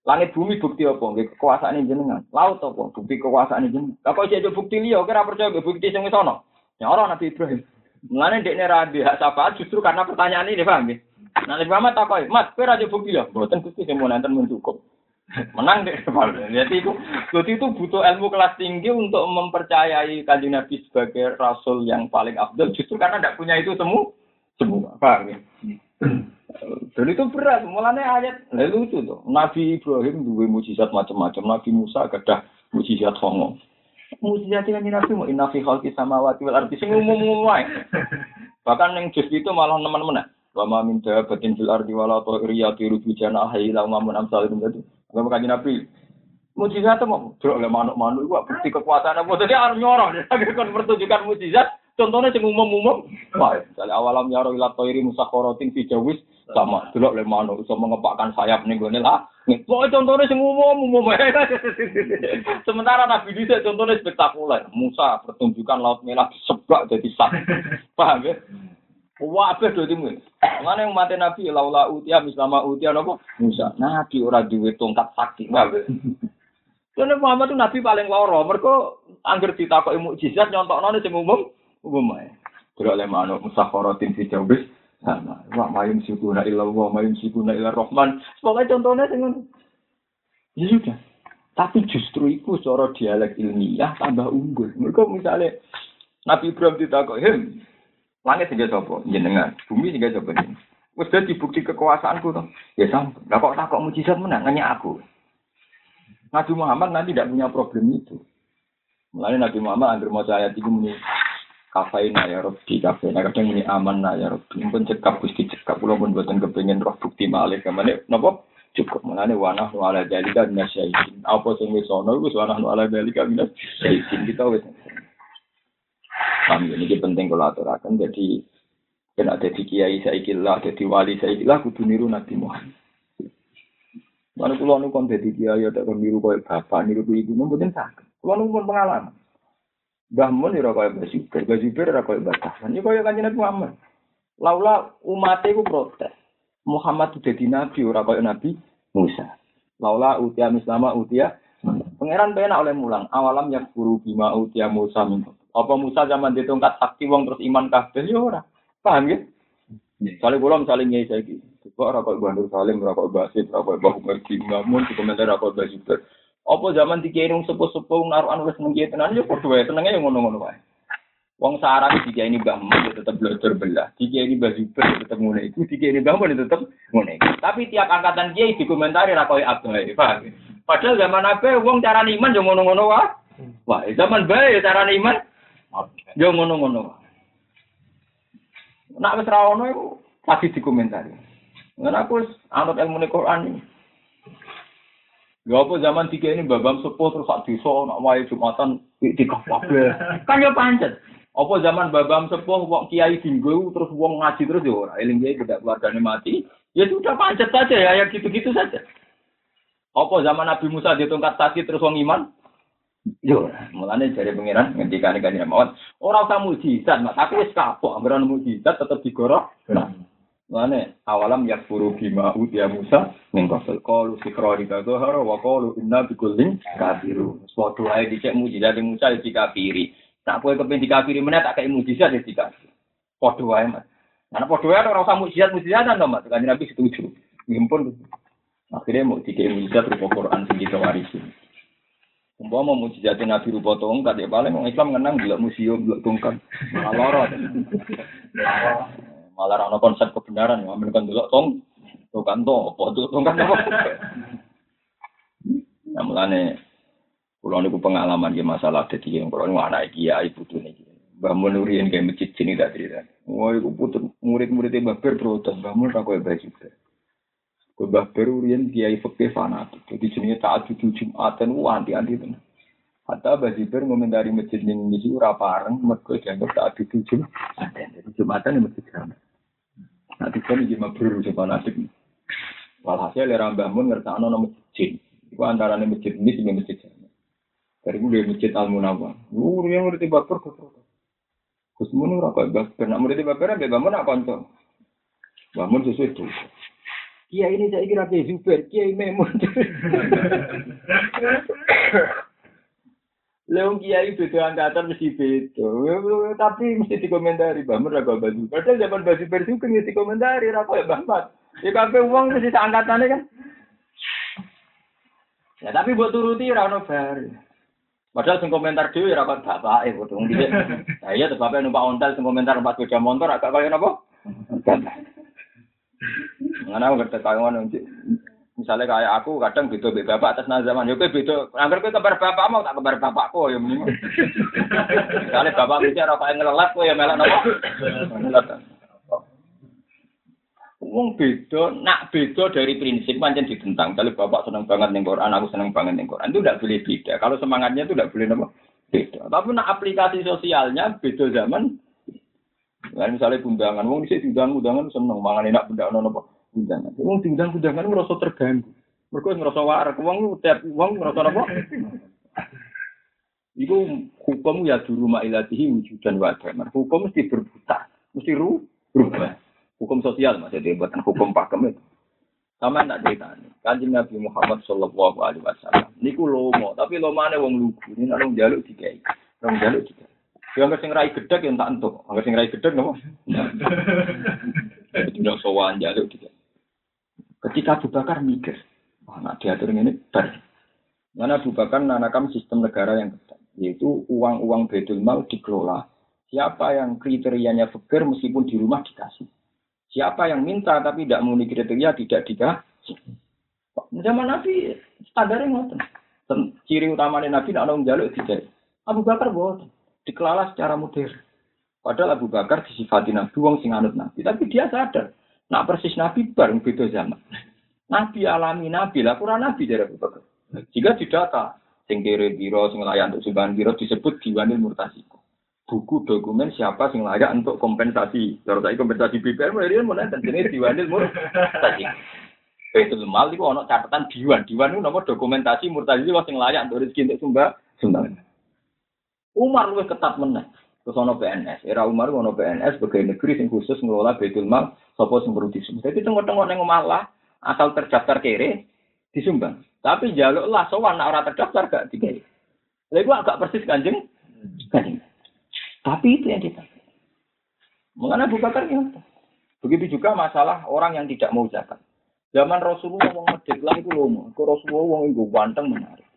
S1: langit bumi bukti apa? Nggih kekuasaan jenengan. Laut apa? Bukti kekuasaan jenengan. Lah kok iki bukti liya kira percaya bukti sing wis ana. Ya ora Nabi Ibrahim. Mulane dekne ra hak syafaat justru karena pertanyaan ini paham nggih. Nah, Nabi Muhammad takoki, "Mas, kowe ra bukti ya?" Mboten Gusti sing nanten mun cukup. Menang deh. Jadi itu, jadi itu butuh ilmu kelas tinggi untuk mempercayai kanjeng Nabi sebagai Rasul yang paling abdul. Justru karena tidak punya itu semua. Semua. Paham ya? Dan itu berat. Mulanya ayat. Nah, lucu tuh. Nabi Ibrahim dua mujizat macam-macam. Nabi Musa gadah mujizat hongo. Mujizat yang Nabi mau inafi khalqi samawati wal ardi sing umum-umum wae. Bahkan yang jus itu malah teman-teman. Wa ma min dabatin fil ardi wala ta'iri yatiru bi janahi la ma mun amsal itu. Kalau kaji Nabi, mujizat itu mau Dulu oleh manuk-manuk itu bukti kekuasaan apa? Jadi harus nyorong. Kan pertunjukan mujizat. Contohnya yang umum-umum. Wah, misalnya awalam yaro ila toiri musakorotin fi jawis sama. Dulu oleh manuk bisa mengepakkan sayap nih gue lah. Pokoknya contohnya yang umum-umum. Sementara Nabi bisa contohnya spektakuler. Musa pertunjukan laut merah sebab jadi sah. Paham ya? Wabah do timu. Mana yang mati Nabi laula utia mislama utia nopo Musa. Nabi ora duwe tongkat sakti. Karena Muhammad itu Nabi paling loro. Mereka angger ditakoki mukjizat nyontokno sing umum umum ae. Kira oleh manuk musakharatin fi jawbis sama. Wa mayum sikuna illa wa mayum sikuna illa rahman. Pokoknya contohnya ngono. Ya sudah. Tapi justru itu secara dialek ilmiah tambah unggul. Mereka misalnya Nabi Ibrahim ditakoki, Langit sehingga coba jenengan, bumi sehingga coba jenengan. Wes dadi bukti kekuasaanku tuh. Ya sampun. Lah kok takok mujizat menang hanya aku. Nabi Muhammad nanti tidak punya problem itu. Mulai Nabi Muhammad anggar mau ayat itu kafaina ya Rabbi kafaina kadang muni aman ya Rabbi. Pun cekap gusti cekap kula pun buatan kepengen roh bukti malih ke mana napa cukup mulane wanah nu ala dalika minasyaitin. Apa sing wis ana wis wanah nu ala dalika minasyaitin kita wis Paham ya, ini penting kalau aturakan. Jadi, kan ada di kiai saya ikilah, ada di wali saya ikilah, kudu niru Nabi Muhammad. Mana kulo nu kon kiai ada kon niru koyo bapak, niru ibu, mboten sakit. Kulo nu pun pengalaman. Mbah Mun ora koyo Mbah Zubair, Mbah Zubair ora koyo Mbah Tahsan. Iki koyo kanjeng Nabi Muhammad. Laula umat iku protes. Muhammad itu jadi nabi ora koyo Nabi Musa. Laula utia mislama utia Pangeran penak oleh mulang. Awalam yang guru bima utia Musa apa Musa zaman ditongkat sakti wong terus iman kabeh ya ora. Paham ya? Soalnya kula misalnya ngei saiki. Kok ora kok Bandur Salim, ora kok Basit, ora kok Bahu Mergi, ngamun di komentar ora kok Basuter. Apa zaman dikirim sepuh-sepuh naruhan wis nang tenan ya padha wae senenge ya ngono-ngono wae. Wong sarang jika ini Mbah Mun ya tetap belajar belah. Jika ini Mbah Zubair tetap ngene iku, jika ini Mbah Mun ya tetap ngene. Tapi tiap angkatan kiai dikomentari ra koyo abai, paham? Padahal zaman abai wong cara iman yo ngono-ngono wae. Wah, zaman bae cara iman Yo ngono-ngono. Nak wis ra ono iku pasti dikomentari. Ngen aku anut ilmu Quran ini. Ya apa zaman tiga ini babam sepuh terus sak desa nak wae Jumatan di kabeh. Kan ya pancet. Apa zaman babam sepuh wong kiai dinggo terus wong ngaji terus ya ora eling kiai tidak keluargane mati. Ya sudah pancet saja ya yang gitu-gitu saja. Apa zaman Nabi Musa ditongkat sakit terus wong iman? Yo, mulane jare pangeran ngendikane kanjeng mawon, ora usah mujizat, Mas. Aku wis kapok anggere mujizat tetep digorok. Nah. Mulane awalam yakfuru bima utia Musa ning kafir qalu sikrari kadhara wa qalu inna bikullin kafiru. Padha ae dicek mujizat Musa dikafiri. Nak kowe kepen dikafiri meneh tak kei mujizat ya dikafiri. Padha wae, Mas. Nah, padha wae ora usah mujizat-mujizatan to, Mas. Kanjeng Nabi setuju. Ngimpun. Akhirnya mau dikei mujizat rupa Quran sing kita warisi. Umpama mujizat Nabi rupa tongkat ya paling orang Islam ngenang gila museum gila tongkat. Malah lorot. Malah orang konsep kebenaran ya kan dulu tong tongkat to apa tuh tongkat apa. Ya mulane kula niku pengalaman ya masalah dadi yang kula niku anak kiai putune iki. Mbah Mun uriyen kayak masjid sini tak cerita. Wah, iku putu murid-muridnya Mbah Ber protes, Mbah Mun ra koyo baju. Mbah Beru riyen kiai fikih fanatik. Jadi jenenge ta'addud Jumatan ku anti-anti tenan. Hatta Mbah Jiber ngomentari masjid ning iki ora pareng mergo dianggap ta'addud Jumatan. Jadi Jumatan yang masjid jamaah. Nah, kan iki mabrur fanatik. Walhasil era Mbah Mun ngertakno nama masjid. Iku antarane masjid ini sing masjid jamaah. Dari gue masjid Al Munawwar. Lu yang ngerti baper kok. Gus Mun ora kok baper. Nak murid baper mbek Mbah Mun nak kanca. Bangun sesuai itu. Kiai ini saya kira Kiai Zubair, Kiai Memun. Leung Kiai beda angkatan mesti beda. Tapi mesti dikomentari, Mbak Mer agak baju. Padahal zaman baju juga mesti dikomentari, apa ya Mbak Mat. Ya kabeh uang mesti seangkatannya kan. Ya tapi buat turuti ora ono bar. Padahal sing komentar dhewe ora kok bapake wong dhisik. Nah iya bapak numpak ontel sing komentar numpak sepeda motor agak kaya napa? Aku ngerti kaya ngono Misalnya kayak aku kadang beda beda bapak atas nama zaman. Yo beda. Angger kowe kabar bapak mau tak kabar bapakku ya mending. Misalnya bapak bicara yang ngelelat kowe ya melok napa? Ngelelat. Wong beda, nak beda dari prinsip pancen ditentang. Kalau bapak seneng banget ning Quran, aku seneng banget ning Quran. Itu tidak boleh beda. Kalau semangatnya itu tidak boleh napa? Beda. Tapi nak aplikasi sosialnya beda zaman. Nah, misalnya undangan, wong dhisik diundang undangan seneng mangan enak benda ono napa? Undangan. Wong diundang undangan ngerasa terganggu. Mereka ngerasa warak. Wong tiap wong ngerasa apa? Iku hukum ya di rumah ilatihi wujudan wa adaman. Hukum mesti berputar, mesti ru berubah. Hukum sosial maksudnya buatan hukum pakem itu. Sama tak cerita nih. Kanjeng Nabi Muhammad Shallallahu Alaihi Wasallam. Niku lomo, tapi lomane wong lugu. Ini nak wong jaluk dikai. Wong jaluk dikai. Yang sing rai gedek yang tak entuk. Angger sing rai gedek nopo? Tidak sowan jaluk dikai. Ketika Abu Bakar mikir, wah nak diatur ini ber. Mana Abu Bakar nanakam sistem negara yang ketat, yaitu uang-uang bedul mal dikelola. Siapa yang kriterianya fakir meskipun di rumah dikasih. Siapa yang minta tapi tidak memenuhi kriteria tidak dikasih. Zaman Nabi standarnya ngoten. Ciri utamanya Nabi nak nong jaluk tidak. Abu Bakar buat dikelola secara modern. Padahal Abu Bakar disifati Nabi wong sing anut Nabi, tapi dia sadar Nak persis Nabi bareng beda zaman. Nabi alami Nabi lah kurang Nabi dari Abu Bakar. Jika didata, sing kiri biro, sing layak untuk sumbangan biro disebut diwanil murtasiku. Buku dokumen siapa sing layak untuk kompensasi. Kalau saya kompensasi BPR, mulai dia mulai dan jenis diwanil murtasiku. Itu mal itu ono catatan diwan. Diwan itu nomor dokumentasi murtasi itu sing layak untuk rezeki untuk sumbang sumbangan. Umar lebih ketat menang. Terus ono PNS, era Umar ono PNS sebagai negeri yang khusus ngelola Baitul Mal sapa sing perlu disumbang. Jadi tengok-tengok ning malah asal terdaftar kere disumbang. Tapi jaluk lah sowan nek ora terdaftar gak digawe. Lha iku agak persis Kanjeng. Kanjeng. Tapi itu yang kita. Mengenai Abu Bakar ya. Begitu juga masalah orang yang tidak mau zakat. Zaman Rasulullah wong medhit lah itu lomo. Kok Rasulullah wong iku ganteng menarik.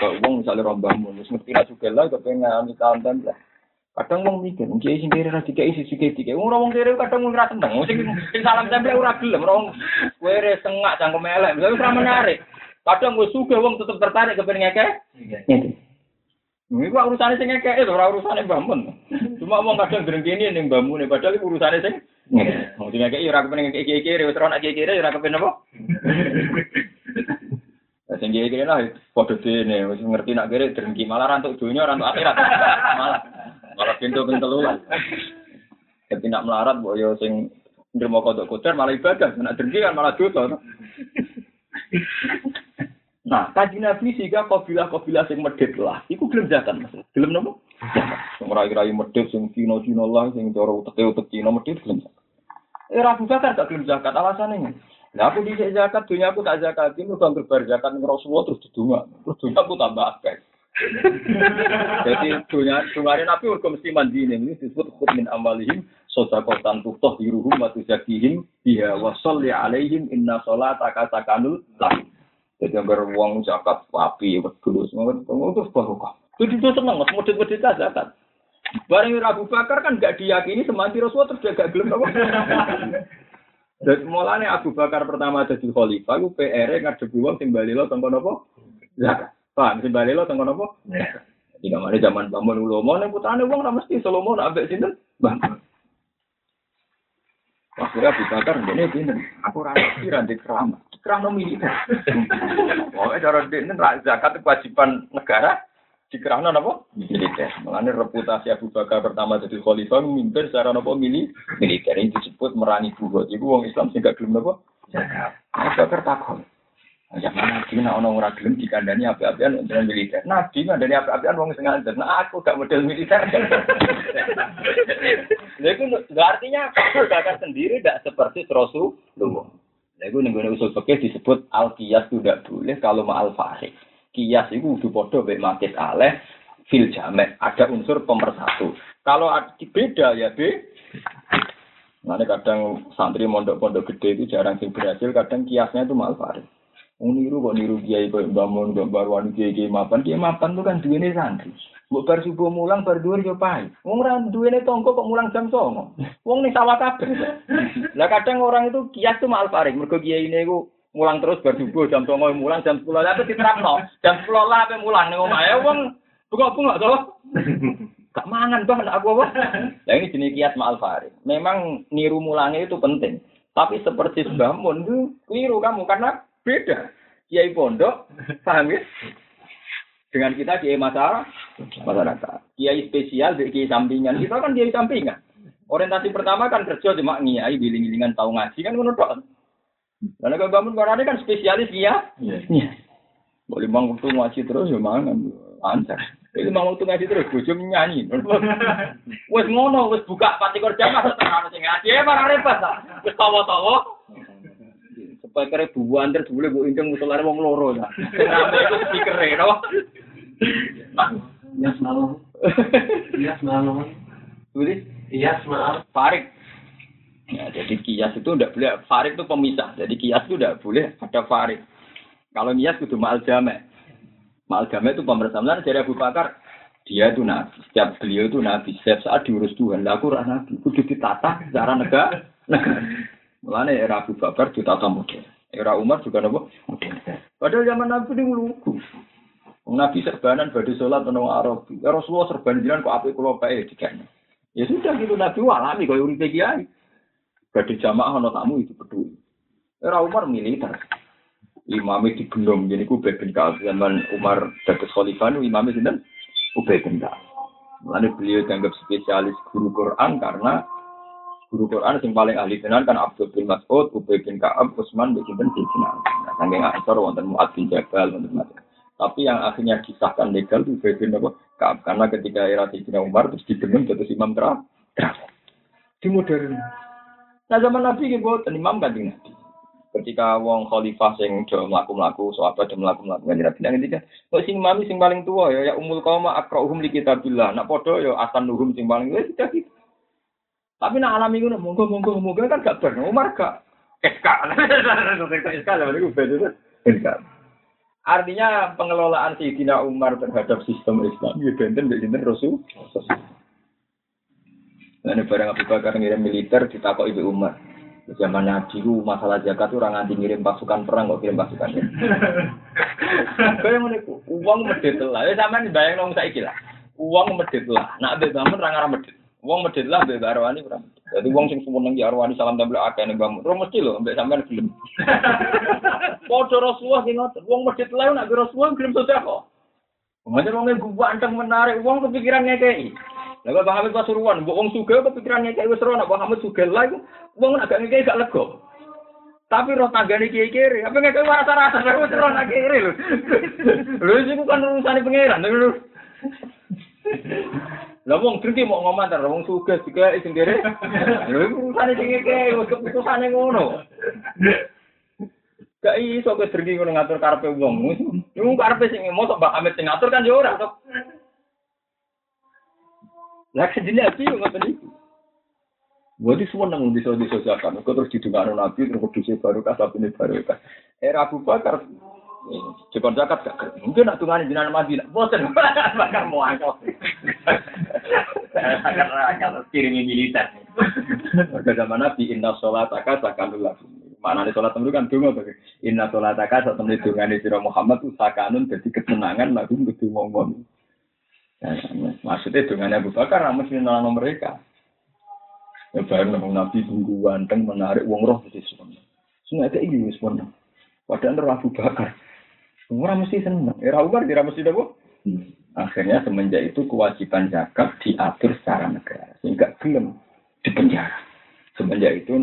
S1: Kok wong misalnya rombahmu wis ngerti ra juga lah kepengen ngami kanten lah. Kadang wong mikir, wong kiai sing kere ra dikai sisi dikai. Wong wong kere kadang wong ra seneng. Wong sing salam tempel ora gelem, wong kere sengak cangkem elek. Wis ora menarik. Kadang wis sugih wong tetep tertarik kepen ngeke. Ini kok urusannya sing ngeke itu, ora urusannya bangun. Cuma wong kadang drengkini ning bamune padahal itu urusannya sing Wong sing ngeke ora kepen ngeke kiai kere, wis ora kiai kere ora kepen apa? Sing kiai kere lah dene wis ngerti nak kere drengki malah rantuk donya rantuk akhirat. Malah malah pintu pintu lu Tapi nak melarat bu yo sing ndermo kodok kotor malah ibadah, nak dengki kan malah dosa. Nah, kaji Nabi sehingga kabilah-kabilah sing medit lah, iku gelem zakat mas, gelem nopo? Sing rai-rai medit, sing Cina-Cina lah, sing cara utek-utek Cina medit gelem zakat. Eh, Abu Bakar gak gelem zakat, alasannya Nah, aku di zakat, dunia aku tak zakat, ini udah berbar zakat Rasulullah terus didunga, terus dunia aku tambah akeh. Jadi dunia dunia Nabi urut mesti mandi ini disebut khut min amalihim sodakotan tutoh di ruhum watu zakihim biha wasol ya alaihim inna sholat akasakanul lah. Jadi agar uang zakat betul semua itu baru kok. Jadi itu seneng mas model zakat. Barang Abu Bakar kan gak diyakini semanti Rasulullah terus gak gelem apa. Dan mulanya Abu Bakar pertama jadi khalifah, itu PR ngadepi uang sing bali lo tengko apa? Zakat. Pak, mesti balik lo tengok apa? Jadi mana zaman bangun ulomo, nih putrane uang mesti Salomo nak ambek sinten? Bangun. Akhirnya Abu Bakar ini pinter. Aku rasa kira di kerama. Kerama militer. Oh, cara ini zakat kewajiban negara di kerana apa? Militer. Mengenai reputasi Abu Bakar pertama jadi khalifah mimpin secara apa mili militer ini disebut merangi buhut. Ibu uang Islam sehingga belum apa? Zakat. Abu Bakar takut. Mana Nabi nak ono ora gelem dikandani api-apian dengan militer. Nabi ngandani api-apian wong sing ngajar. Nah aku gak model militer. Lha iku nggak artinya Abu Bakar sendiri tidak seperti Rasulullah. Lha iku ning usul fikih disebut al qiyas tidak boleh kalau ma al farik. Kias itu udah podo be makis aleh fil jamek. Ada unsur pemersatu. Kalau beda ya be Nanti kadang santri mondok-pondok gede itu jarang sing berhasil, kadang kiasnya itu mal farid. Niru kok niru kiai kok bangun kok baruan kiai kiai mapan, kiai mapan tuh kan duene santri. Mbok bar subuh mulang bar dhuwur yo pae. Wong ora duwene tonggo kok mulang jam 09.00. Wong ning sawah kabeh. Lah kadang orang itu kias tuh mal farid, mergo kiai ini iku mulang terus bar subuh jam 09.00 mulang jam 10 lah diterapno. Jam 10 lah ape mulang ning omahe wong buka-buka to. Gak mangan aku apa? Nah ini jenis kiat ma'al farid. Memang niru mulangnya itu penting. Tapi seperti bangun itu keliru kamu karena beda. Kiai pondok, paham ya? Dengan kita kiai masyarakat, masyarakat. Kiai spesial, kiai sampingan. Kita kan kiai sampingan. Orientasi pertama kan kerja cuma ngiai, biling-bilingan tahu ngaji kan tok. Karena kalau bangun barangnya kan spesialis ya. Iya. Boleh bangun waktu ngaji terus ya mangan. Lancar. Itu mau tuh ngaji terus, bojo nyanyi. Wes ngono, wes buka pati kerja mas tenan sing ngaji, ya malah repot ta. Wes tawa-tawa. Kere buan terus boleh bu inceng musolare wong loro ta. Sing rame iku speaker no.
S2: Iya semalam. Iya semalam.
S1: Jadi,
S2: Iya semalam.
S1: Farik. Ya, jadi kias itu tidak boleh. Farik itu pemisah. Jadi kias itu tidak boleh ada farik. Kalau kias itu ma'al jamek. Malgama itu pemerintah dari Abu Bakar. Dia itu nabi. Setiap beliau itu nabi. Setiap saat diurus Tuhan. Lah aku nabi. Kudu ditata secara negara. negara. Mulanya era Abu Bakar ditata model. Era Umar juga nopo model. Padahal zaman Nabi ini lugu. Nabi serbanan badi sholat menang Arab. Ya Rasulullah serban kok api kulo bae dikene. Ya sudah gitu Nabi walami kaya uripe kiai. Badi jamaah ono tamu itu peduli. Era Umar militer imame digendong jadi ku Ka'ab zaman Umar dados khalifah imame sinten Ubay bin Ka'ab. Mulane beliau dianggap spesialis guru Quran karena guru Quran yang paling ahli tenan kan Abdul bin Mas'ud, Ubay bin Ka'ab, Utsman bin Sinten bin Nah, saking Aisyah wonten Mu'ad bin Jabal wonten macam. Tapi yang akhirnya disahkan legal itu Ubay bin Ka'ab karena ketika era Sayyidina Umar terus digendong terus imam terakhir. Di modern. Nah zaman Nabi gitu, imam kan Nabi ketika wong khalifah sing do mlaku-mlaku sahabat do mlaku-mlaku kan Nabi nang ngendika kok sing mami sing paling tua ya ya umul qauma akrauhum li kitabillah nak padha ya asan nuhum sing paling wis tidak gitu tapi nak alami ngono monggo monggo monggo kan gak ber Umar gak SK SK lah itu beda SK Artinya pengelolaan Sayyidina Umar terhadap sistem Islam ya benten mbek sinten Rasul. Ini barang Abu Bakar ngirim militer ditakok Ibu Umar. Zaman Nabi itu masalah zakat itu orang nanti ngirim pasukan perang kok kirim pasukan. Ngono iku, uang medit lah. Ya sampean bayang nang saiki lah. Uang medit lah. Nak mbek bangun ra ngarah medit. Uang medit lah mbek arwani ora. Jadi uang sing seneng ya arwani salam tempel akeh ning bangun. Ora mesti lho mbek sampean gelem. Padha Rasulullah sing ngoten. Uang medit lah nak Rasulullah gelem sedekah. Mengajar wong gua anteng menarik uang kepikiran ngekei. Lah Bang Hamid Pasuruan, mbok wong sugih kepikiran ngekei wis ora nak Bang Hamid sugih lah iku wong agak ngekei gak lego. Tapi roh tanggane kiai kiri, apa ngekei rasa-rasa wis roh nak kiri lho. Lho iku kan urusane pangeran lho. Lah wong drengki mau ngomong ta wong sugih kiri. Lho iku urusane sing wis keputusane ngono. Gak iso ke drengki ngono ngatur karepe wong. Iku karepe sing mosok Mbak Hamid sing ngatur kan yo ora. Lah sejenis api yo ngoten iki. Wadi semua nang bisa disosialkan. Kau terus didengar nabi terus kudusnya baru ini baru kas. Era Abu Bakar Jepang zakat gak mungkin nak tungani jinan Madinah. Bosen bakar mau angkel. Bakar angkel kirimi militer. Pada zaman Nabi inna sholat akas akan dulu Mana nih sholat kan tunggu tuh. Inna sholat akas atau nih tungani sira Muhammad tuh sakanun jadi kesenangan lagu kudu ngomong. Maksudnya dengan Abu Bakar mesti nolong mereka. Ya baru Nabi tunggu ganteng menarik uang roh di sana. Sungai itu ini sebenarnya. Padahal Abu Bakar. Orang mesti senang. Era Umar tidak mesti dapur. Akhirnya semenjak itu kewajiban zakat diatur secara negara. Sehingga belum dipenjara. Semenjak itu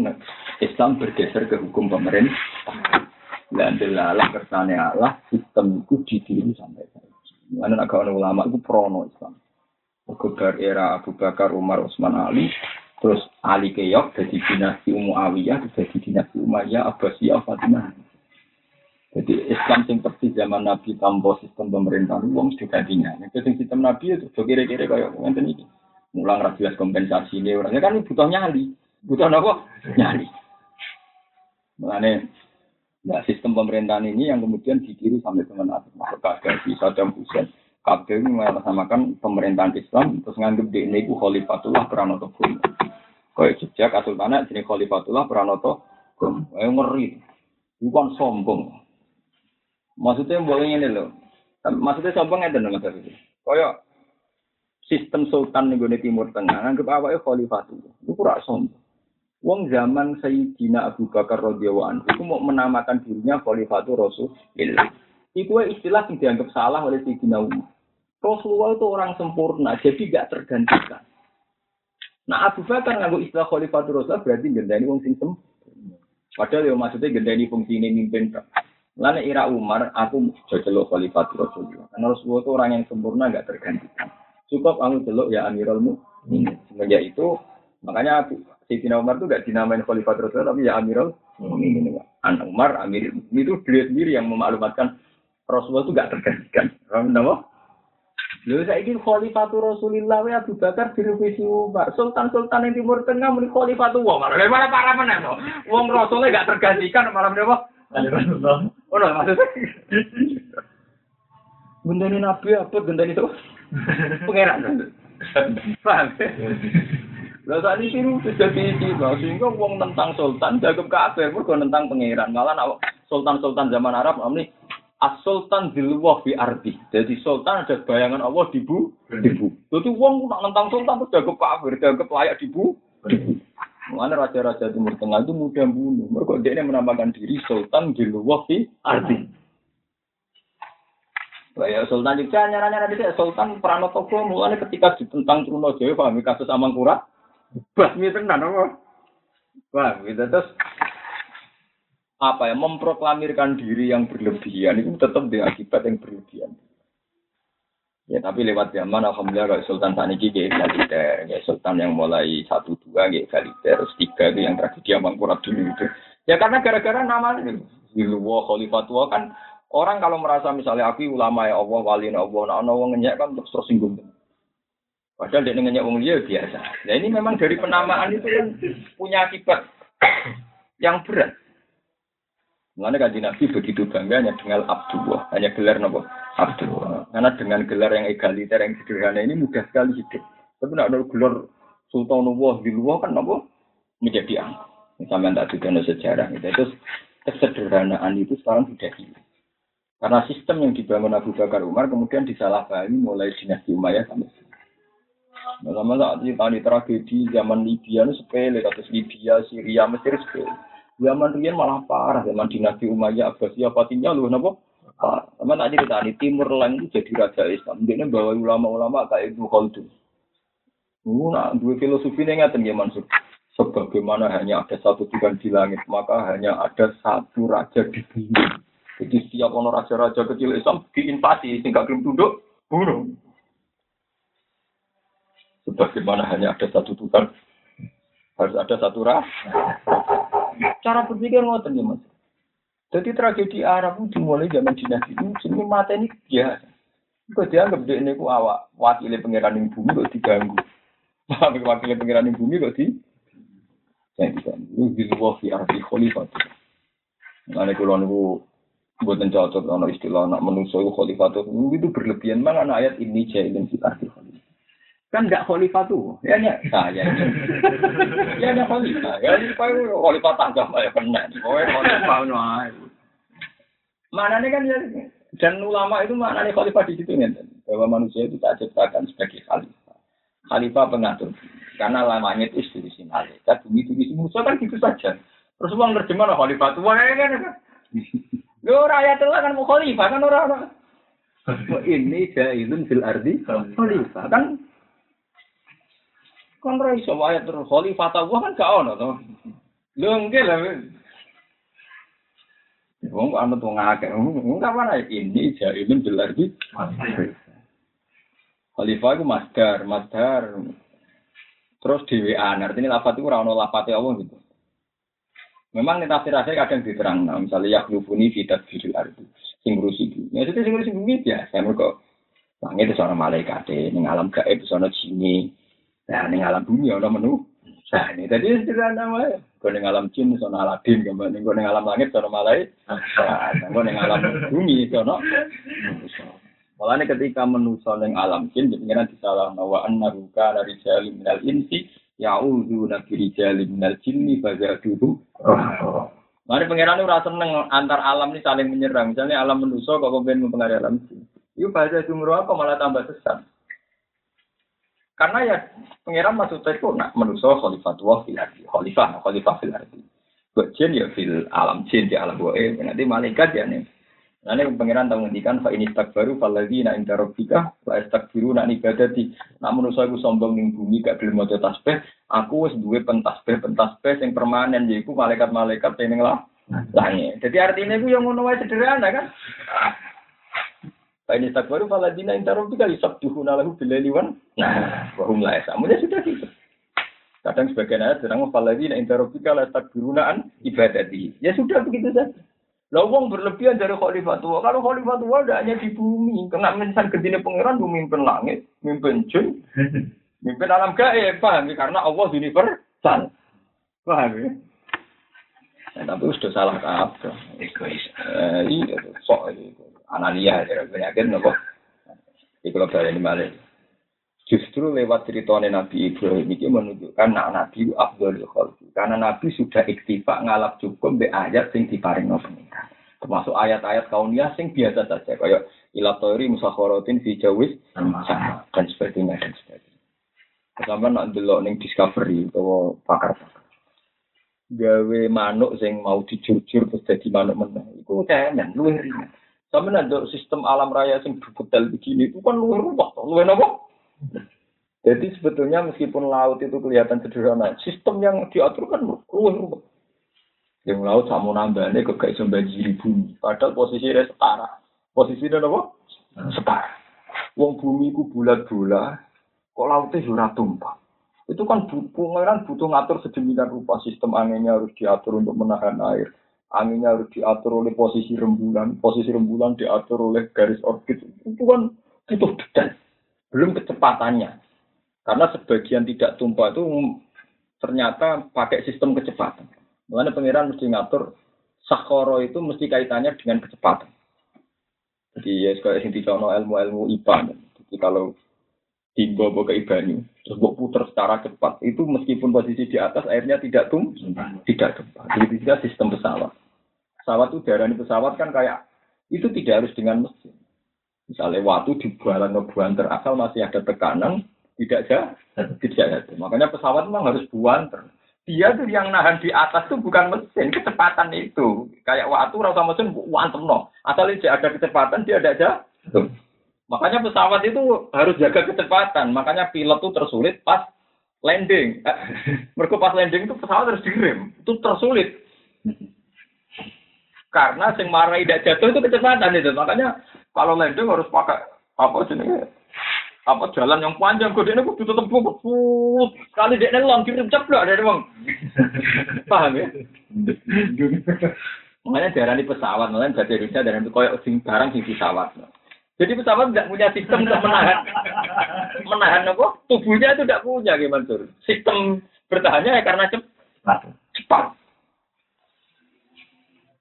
S1: Islam bergeser ke hukum pemerintah. Dan delalah kersane Allah sistem itu ditiru sampai saiki. Mana nak kawan ulama itu prono Islam. Kebar era Abu Bakar, Umar, Utsman, Ali, terus Ali Keyok jadi dinasti Muawiyah, jadi dinasti Umayyah, Abbasiyah, Fatimah. Jadi Islam sing persis zaman Nabi tanpa sistem pemerintahan wong gantinya. Nek sing sistem Nabi itu do kira-kira kaya ngenten iki. Mulang ra kompensasi ini orangnya kan butuh nyali. Butuh apa? Nyali. Makanya Nah, sistem pemerintahan ini yang kemudian ditiru sampai teman Nabi Gaddafi, Saddam Hussein. Kabeh ini mengatasnamakan pemerintahan Islam, terus nganggep di ini Khalifatullah Pranoto Gum. Kayak jejak Kasultana jenis Khalifatullah Pranoto Gum. Ayo ngeri. Bukan sombong. Maksudnya boleh ini loh. Maksudnya sombong itu loh maksudnya. Kayak sistem sultan nih Timur Tengah, nganggep awalnya Khalifatullah. Itu kurang sombong. Wong zaman Sayyidina Abu Bakar radhiyallahu anhu itu mau menamakan dirinya Khalifatul Rasulullah. Itu istilah yang dianggap salah oleh Sayyidina Umar. Rasulullah itu orang sempurna, jadi gak tergantikan. Nah Abu Bakar nganggo istilah Khalifatul Rasulullah berarti gendani wong sempurna. Padahal ya maksudnya gendani fungsi ini mimpin. Lalu era Umar, aku jocelok Khalifatul Rasulullah. Karena Rasulullah itu orang yang sempurna gak tergantikan. Cukup kamu celok ya Amirul Mukminin. Semenjak itu makanya Sayyidina Umar itu gak dinamain Khalifah Rasulullah, tapi ya Amirul Mukminin. Anak Umar, Amir itu beliau sendiri yang memaklumatkan Rasulullah itu gak tergantikan. Kenapa? Lalu saya ingin Khalifah Rasulullah ya Abu Bakar direvisi Umar. Sultan-sultan yang Timur Tengah muni Khalifah tuh Umar. Mana para mana tuh? Wong Rasulnya gak tergantikan malam apa? Oh, no, maksudnya. Gendani Nabi apa? Gendani itu? Pengeran. Paham? Lah saat ini sudah tiba sehingga wong tentang sultan jaga kafir mergo tentang pangeran. Malah sultan-sultan zaman Arab ini as-sultan dilwah fi ardi. Jadi sultan ada bayangan Allah di bu, di bu. Jadi wong nak tentang sultan terus jaga kafir, jaga layak di di bu. Mana raja-raja Timur Tengah itu mudah bunuh. Mereka dia menambahkan diri sultan dilwah fi ardi. Ya Sultan juga nyaranya nanti Sultan Pranoto mulai ketika ditentang Trunojoyo pahami kasus Amangkurat Basmi tenan apa? Wah, gitu terus apa ya memproklamirkan diri yang berlebihan itu tetap dengan akibat yang berlebihan. Ya tapi lewat zaman alhamdulillah kalau Sultan saat ini gak egaliter, ya Sultan yang mulai satu dua gak egaliter, terus tiga itu yang tragedi Mangkurat dulu itu. Ya karena gara-gara nama Hilwa Khalifatullah kan orang kalau merasa misalnya aku ulama ya Allah, wali ya Allah, nah orang ngenyek kan terus tersinggung. Padahal dia ngenyek wong liya biasa. Nah ini memang dari penamaan itu kan punya akibat yang berat. Mengenai kaji Nabi begitu bangganya dengan Abdullah, hanya gelar nopo Abdullah. Karena dengan gelar yang egaliter, yang sederhana ini mudah sekali hidup. Tapi nak ada gelar Sultanullah di luar kan nopo menjadi angka. Misalnya tak juga sejarah gitu. Terus kesederhanaan itu sekarang sudah hilang. Karena sistem yang dibangun Abu Bakar Umar kemudian disalahpahami mulai dinasti Umayyah sampai sama saat cerita di tragedi zaman Libya itu sepele, kasus Libya, Syria, Mesir sepele. Zaman Rian malah parah, zaman dinasti Umayyah, Abbasiyah, Fatimiyah, lu kenapa? Sama tak cerita di Timur Lain itu jadi raja Islam. Dia bawa ulama-ulama kayak Ibnu Khaldun. Nak dua filosofi ini nggak ya Mansur. Sebagaimana hanya ada satu Tuhan di langit, maka hanya ada satu raja di bumi. Jadi setiap orang raja-raja kecil Islam diinvasi, tinggal belum tunduk, bunuh. Sebagaimana hanya ada satu Tuhan, harus ada satu ras. Cara berpikir ngoten ya mas. Jadi tragedi Arab itu dimulai zaman dinasti ini mata ini biasa. Kok dianggap dia ini awak wakil pangeran yang bumi kok diganggu. wakil pangeran yang bumi kok di saya bisa itu di luar fi arti khalifah. Nah, kalau niku buatan cocok ono istilah anak manusia itu itu berlebihan mana ayat ini jahilin fi arti khalifah. Kan enggak khalifah tuh. Ya ya saya. ya ada khalifah. Ya khalifah itu khalifah tangga ya kena. Pokoknya khalifah no. Mana nih kan ya dan ulama itu mana nih khalifah di situ nih bahwa manusia itu tak ciptakan sebagai khalifah. Khalifah pengatur. Karena lamanya itu institusi malaikat, bumi itu isi musuh kan gitu saja. Terus uang terjemah khalifah tuh, wah kan. Lo rakyat itu kan mau khalifah kan orang-orang. Ini jailun fil ardi khalifah kan Kan ora iso ayat terus khalifah Allah kan gak ono to. Lho nggih lah. Wong anut wong akeh. Wong kapan ae ini jailun jelas iki. Khalifah itu masdar, masdar. Terus dhewean, artinya lafat itu ora ono lafate Allah gitu. Memang nih tafsir akhir kadang diterang, nah, misalnya yaklubuni fitat fidul ardi, sing ngurusi bumi. Ya itu sing ngurusi bumi biasa, mereka langit itu seorang malaikat, ning alam gaib seorang jini, nah ning alam bumi ada menu. Nah ini tadi sederhana wae. Kau ning alam jin sono Aladin, kau ning ning alam langit sono malaikat, nah kau ning alam bumi. Malah ketika menuso ning alam jin, pengiran disalah wa annahu kana rijalun minal insi ya'udzu nabi rijalin minal jinni fazaduhum Mari pangeran ora seneng antar alam ini saling menyerang. Misalnya alam manusia kok kemudian mempengaruhi alam jin. Itu bahasa jumroh apa malah tambah sesat. Karena ya pangeran maksudnya itu nak manusia khalifatullah fil ardi. Khalifah, khalifah fil ardi. Buat jin ya fil alam jin di alam goe. Nanti malaikat ya nih. Nanti pangeran tahu ngendikan fa ini tak baru faladi na inta robbika fa biru nak ibadati. Nak manusia aku sombong ning bumi gak gelem maca tasbih, aku wis duwe pentasbih pentasbih sing permanen yaiku malaikat-malaikat sing ning lah. Langit. Jadi artinya itu yang ngono sederhana kan. Ini tak baru faladi na inta robbika yusabbihu lahu bil wan. Nah, wa hum la yasamun sudah gitu. Kadang sebagian ayat sedang faladi na inta robbika la takbiruna an ibadati. Ya sudah begitu saja. Lah wong berlebihan dari khalifah tua. Kalau khalifah tua tidak hanya di bumi, kena mensan gedine pangeran memimpin langit, memimpin jin, memimpin alam gaib, paham ya? Karena Allah universal. Paham ya? Nah, tapi sudah salah apa? Egois. Eh, iya, sok itu. Anania, ya, penyakit nopo. Di kalau ini malah. Justru lewat ceritanya Nabi Ibrahim ini menunjukkan nak Nabi Abdul Khalfi. Karena Nabi sudah iktifa ngalap cukup be ayat sing diparing pengiran. Termasuk ayat-ayat kauniyah sing biasa saja. Kayak ilatori musakhorotin fi jawis dan sebagainya dan sebagainya. Pertama nak delok ning discovery atau pakar-pakar. Gawe manuk sing mau dijujur terus jadi manuk meneh. Iku temen luwih ringan. Sampe nak sistem alam raya sing detail begini itu kan luwih ruwet, luwih napa? Jadi sebetulnya meskipun laut itu kelihatan sederhana, sistem yang diatur kan ruwet-ruwet. Yang laut sama nambahnya ke kayak banjiri bumi. Padahal posisinya setara. Posisinya apa? Setara. Wong bumi ku bulat-bulat, kok lautnya sudah tumpah. Itu kan pengeran butuh ngatur sedemikian rupa. Sistem anginnya harus diatur untuk menahan air. Anginnya harus diatur oleh posisi rembulan. Posisi rembulan diatur oleh garis orbit. Itu kan butuh detail belum kecepatannya. Karena sebagian tidak tumpah itu ternyata pakai sistem kecepatan. Mengenai pengiran mesti ngatur sakoro itu mesti kaitannya dengan kecepatan. Jadi ya yang dicono ilmu-ilmu IPA. Jadi kalau timbo ke ibani, terus putar secara cepat, itu meskipun posisi di atas airnya tidak tum, tidak tumpah. Jadi juga sistem pesawat. Pesawat itu darah pesawat kan kayak itu tidak harus dengan mesin. Misalnya waktu di bualan ke buanter asal masih ada tekanan, tidak ada, tidak ada. Makanya pesawat memang harus buanter. Dia tuh yang nahan di atas tuh bukan mesin, kecepatan itu. Kayak waktu rasa mesin wantem no. Asal ada kecepatan, dia ada aja. Makanya pesawat itu harus jaga kecepatan. Makanya pilot tuh tersulit pas landing. Mereka pas landing itu pesawat harus direm. Itu tersulit. Karena sing marai tidak jatuh itu kecepatan itu. Makanya kalau landing harus pakai apa jenisnya? Apa jalan yang panjang, kode ini kudu tetep bukut. Sekali dia nelong kirim ceplok dari bang. Paham ya? Makanya darah ini pesawat, makanya jadi Indonesia itu koyok sing barang sing pesawat. Jadi pesawat tidak punya sistem untuk menahan menahan apa? Tubuhnya itu tidak punya gimana tuh? Sistem bertahannya ya karena cepat. Cepat.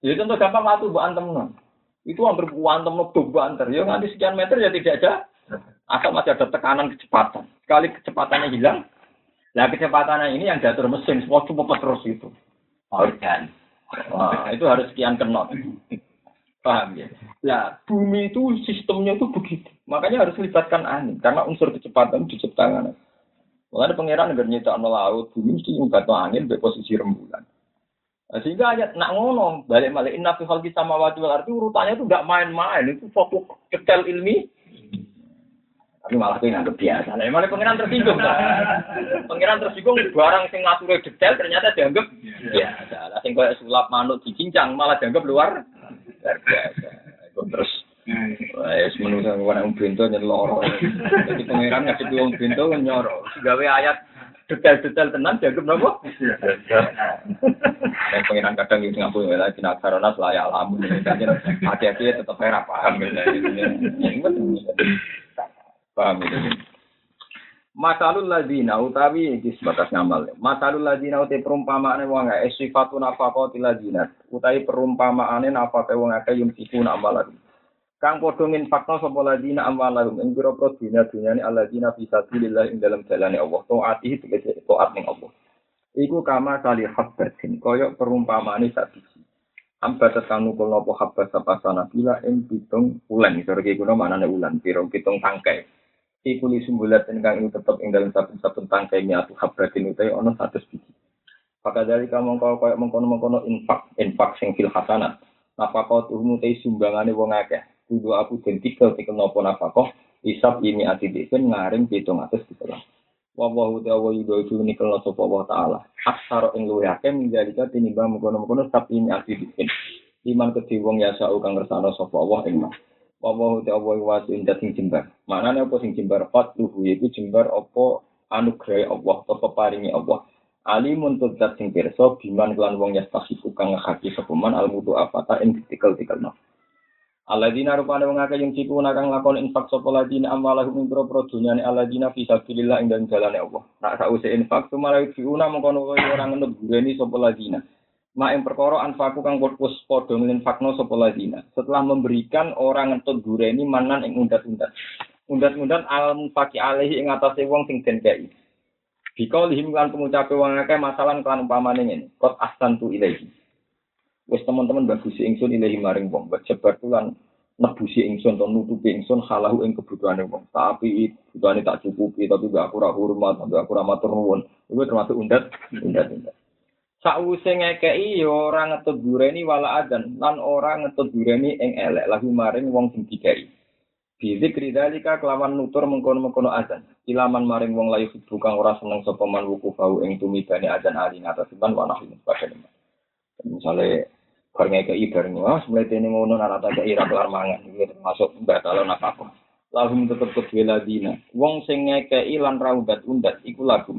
S1: Jadi contoh gampang waktu buat antem itu hampir kuantum lebih banter. Ya nanti sekian meter ya tidak ada. Asal masih ada tekanan kecepatan. Sekali kecepatannya hilang, nah kecepatannya ini yang diatur mesin, semua cuma terus itu. Organ. Wah, itu harus sekian knot. Paham ya? Nah, bumi itu sistemnya itu begitu. Makanya harus melibatkan angin. Karena unsur kecepatan diciptakan. Makanya pangeran negara nyetak laut, bumi mesti nyetak angin di posisi rembulan. Nah, sehingga ayat nak ngono balik balik inna fi khalqis samawati wal ardi urutannya itu enggak main-main itu fokus detail ilmi. Tapi malah kowe nganggep biasa. Lah malah pangeran tersinggung. pangeran tersinggung barang sing ngature detail ternyata dianggap biasa. Lah sing koyo sulap manuk dicincang malah dianggap luar luar biasa. Terus Wes menungso wong bento nyeloro. Jadi pangeran ngasih wong bento nyoro. Gawe ayat detail-detail tenan dianggap nopo? Dan pengiran kadang itu ngapain ya, di naksarana layak alamu, hati-hati tetap era paham gitu. Paham itu. Masalul ladina utawi iki sebatas ngamal. Masalul ladina utai perumpamaane wong akeh sifatun apa kau ladina. Utai perumpamaane apa wong akeh yung sifu amalan. Kang padha nginfakno sapa ladina amwalahum ing pira-pira dunya dunyane alladzina fi sabilillah ing dalam jalane Allah. Taati tegese taat ning Allah. Iku kama kali habbatin kaya perumpamaane sak biji. Amba tetang nukul nopo habbas sapa sana bila ing pitung ulan. Sore iki manane ulan pira pitung tangkai. Iku li sumbulat ingkang ing tetep ing dalam saben-saben tangkai miatu habbatin utai ana 100 biji. Maka dari kamu kau kaya mengkono-mengkono infak, infak sing fil hasanat. Napa kau tuh mutai sumbangannya wong akeh. Kudu aku den tikel tikel nopo nafkah isap ini ati disen ngaring pitung atus ditelah wa wa ta'ala yudo itu nikel sapa wa taala. Aksara ing luwih akeh menjalika tinimbang mengkono-mengkono sab ini ati iman kedhi wong ya sa kang ngersano sapa Allah ing mah wa wa ta'ala wa sing jembar manane apa sing jembar fat luhu iku jembar apa anugerah Allah apa paringi Allah alimun tudzat sing pirsa biman kelan wong ya tasifu kang ngakaki sepeman almutu apata ing tikel-tikel no. Alladzina rupane wong akeh yang ciku nakang lakon infak sapa ladina amwalahum ing pro dunyane alladzina fi sabilillah ing dalem jalane Allah. Nak sause infak sumara diuna mengkono ora ngenut gureni sapa ladina. Ma ing perkara anfaku kang wis padha nginfakno sapa ladina. Setelah memberikan orang ngentut gureni manan ing undat-undat. Undat-undat al mufaki alaihi ing atase wong sing den kei. Lihim kan wong akeh masalah kan umpamane ngene. Qad ahsantu ilaihi. Wes teman-teman bagusi ingsun ilahi maring wong, jebar tulan nebusi ingsun atau nutupi ingsun halahu ing kebutuhane wong. Tapi kebutuhane tak cukupi, tapi gak aku ra hormat, tapi aku ra matur nuwun. Iku termasuk undat, undat, undat. Sakwise ngekeki ya ora ngetut dureni wala adan lan ora ngetut dureni ing elek lahu maring wong sing dikai. Bizikri dalika kelawan nutur mengkono-mengkono adan. Ilaman maring wong layu kang ora seneng sapa man wuku bau ing tumibane adan ali ngatasiban wa nahi sebagainya. Misalnya Bar ngekei bareng, wah mulai ini ngono anak tak kei kelar mangan, itu termasuk batal nafkah. Lagu tetep kedua ladina. Wong sing ngekei lan raudat undat, iku lagu.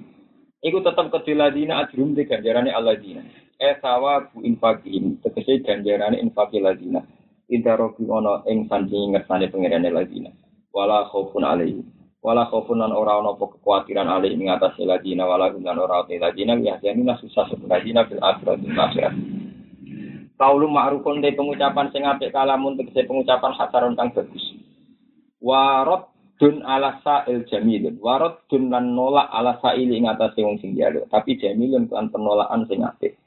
S1: Iku tetep kedua ladina ajrum di ganjarane aladina. Eh sawa bu infakim, tegese ganjarane infaki ladina. Inta robi ono ing sandingi ngersane pengirane ladina. Wala khaufun alaihi. Wala khaufun lan ora ono kekhawatiran alaihi ing atas ladina wala gum lan ora te ladina ya janina susah sebenarnya bil akhirat bil akhirat. Kaulu ma'rufun de pengucapan sing apik kalamun tegese pengucapan hasaron kang bagus. Warot dun ala sa'il jamilun. Warot dun lan nolak ala sa'il ing atase wong sing jaluk. Tapi jamilun kan penolakan sing apik.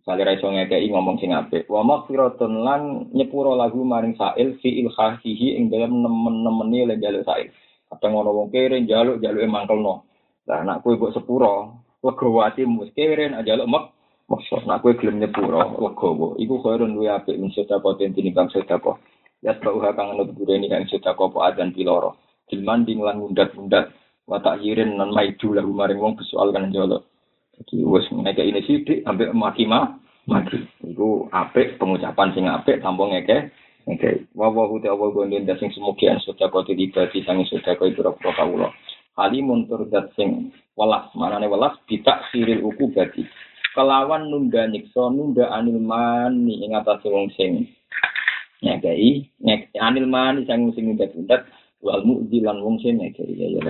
S1: Misalnya raiso ngekei ngomong sing apik. Wa maghfiratun lan nyepuro lagu maring sa'il fi ilhahihi ing dalam nemen-nemeni le jaluk sa'il. Kadang ngono wong kere jaluk jaluke mangkelno. Lah anak kowe mbok sepuro, legowo atimu kere jaluk mek Maksud, nak kue gelem nyepuro, legowo. Iku khairun luwe apik min sedako den tinimbang sedako. Ya tau kang nut bureni kang sedako po adan piloro. Dilmanding lan mundat-mundat. Watak yirin nan maidu lahu maring wong besoal kan jolo. Jadi wis ngeke ini sidik ambek maki ma. Iku apik pengucapan sing apik tanpa ngeke. Ngeke. Wa ta wa gonden sing semoga sedako dibagi sang sedako itu rokok kawula. Halimun turdat sing welas, manane welas bitak siril uku bagi kelawan nunda nyiksa nunda anil mani ing atase wong sing nyekei nek anil mani sang sing nunda-nunda wal mu'dilan wong sing nyekei ya ya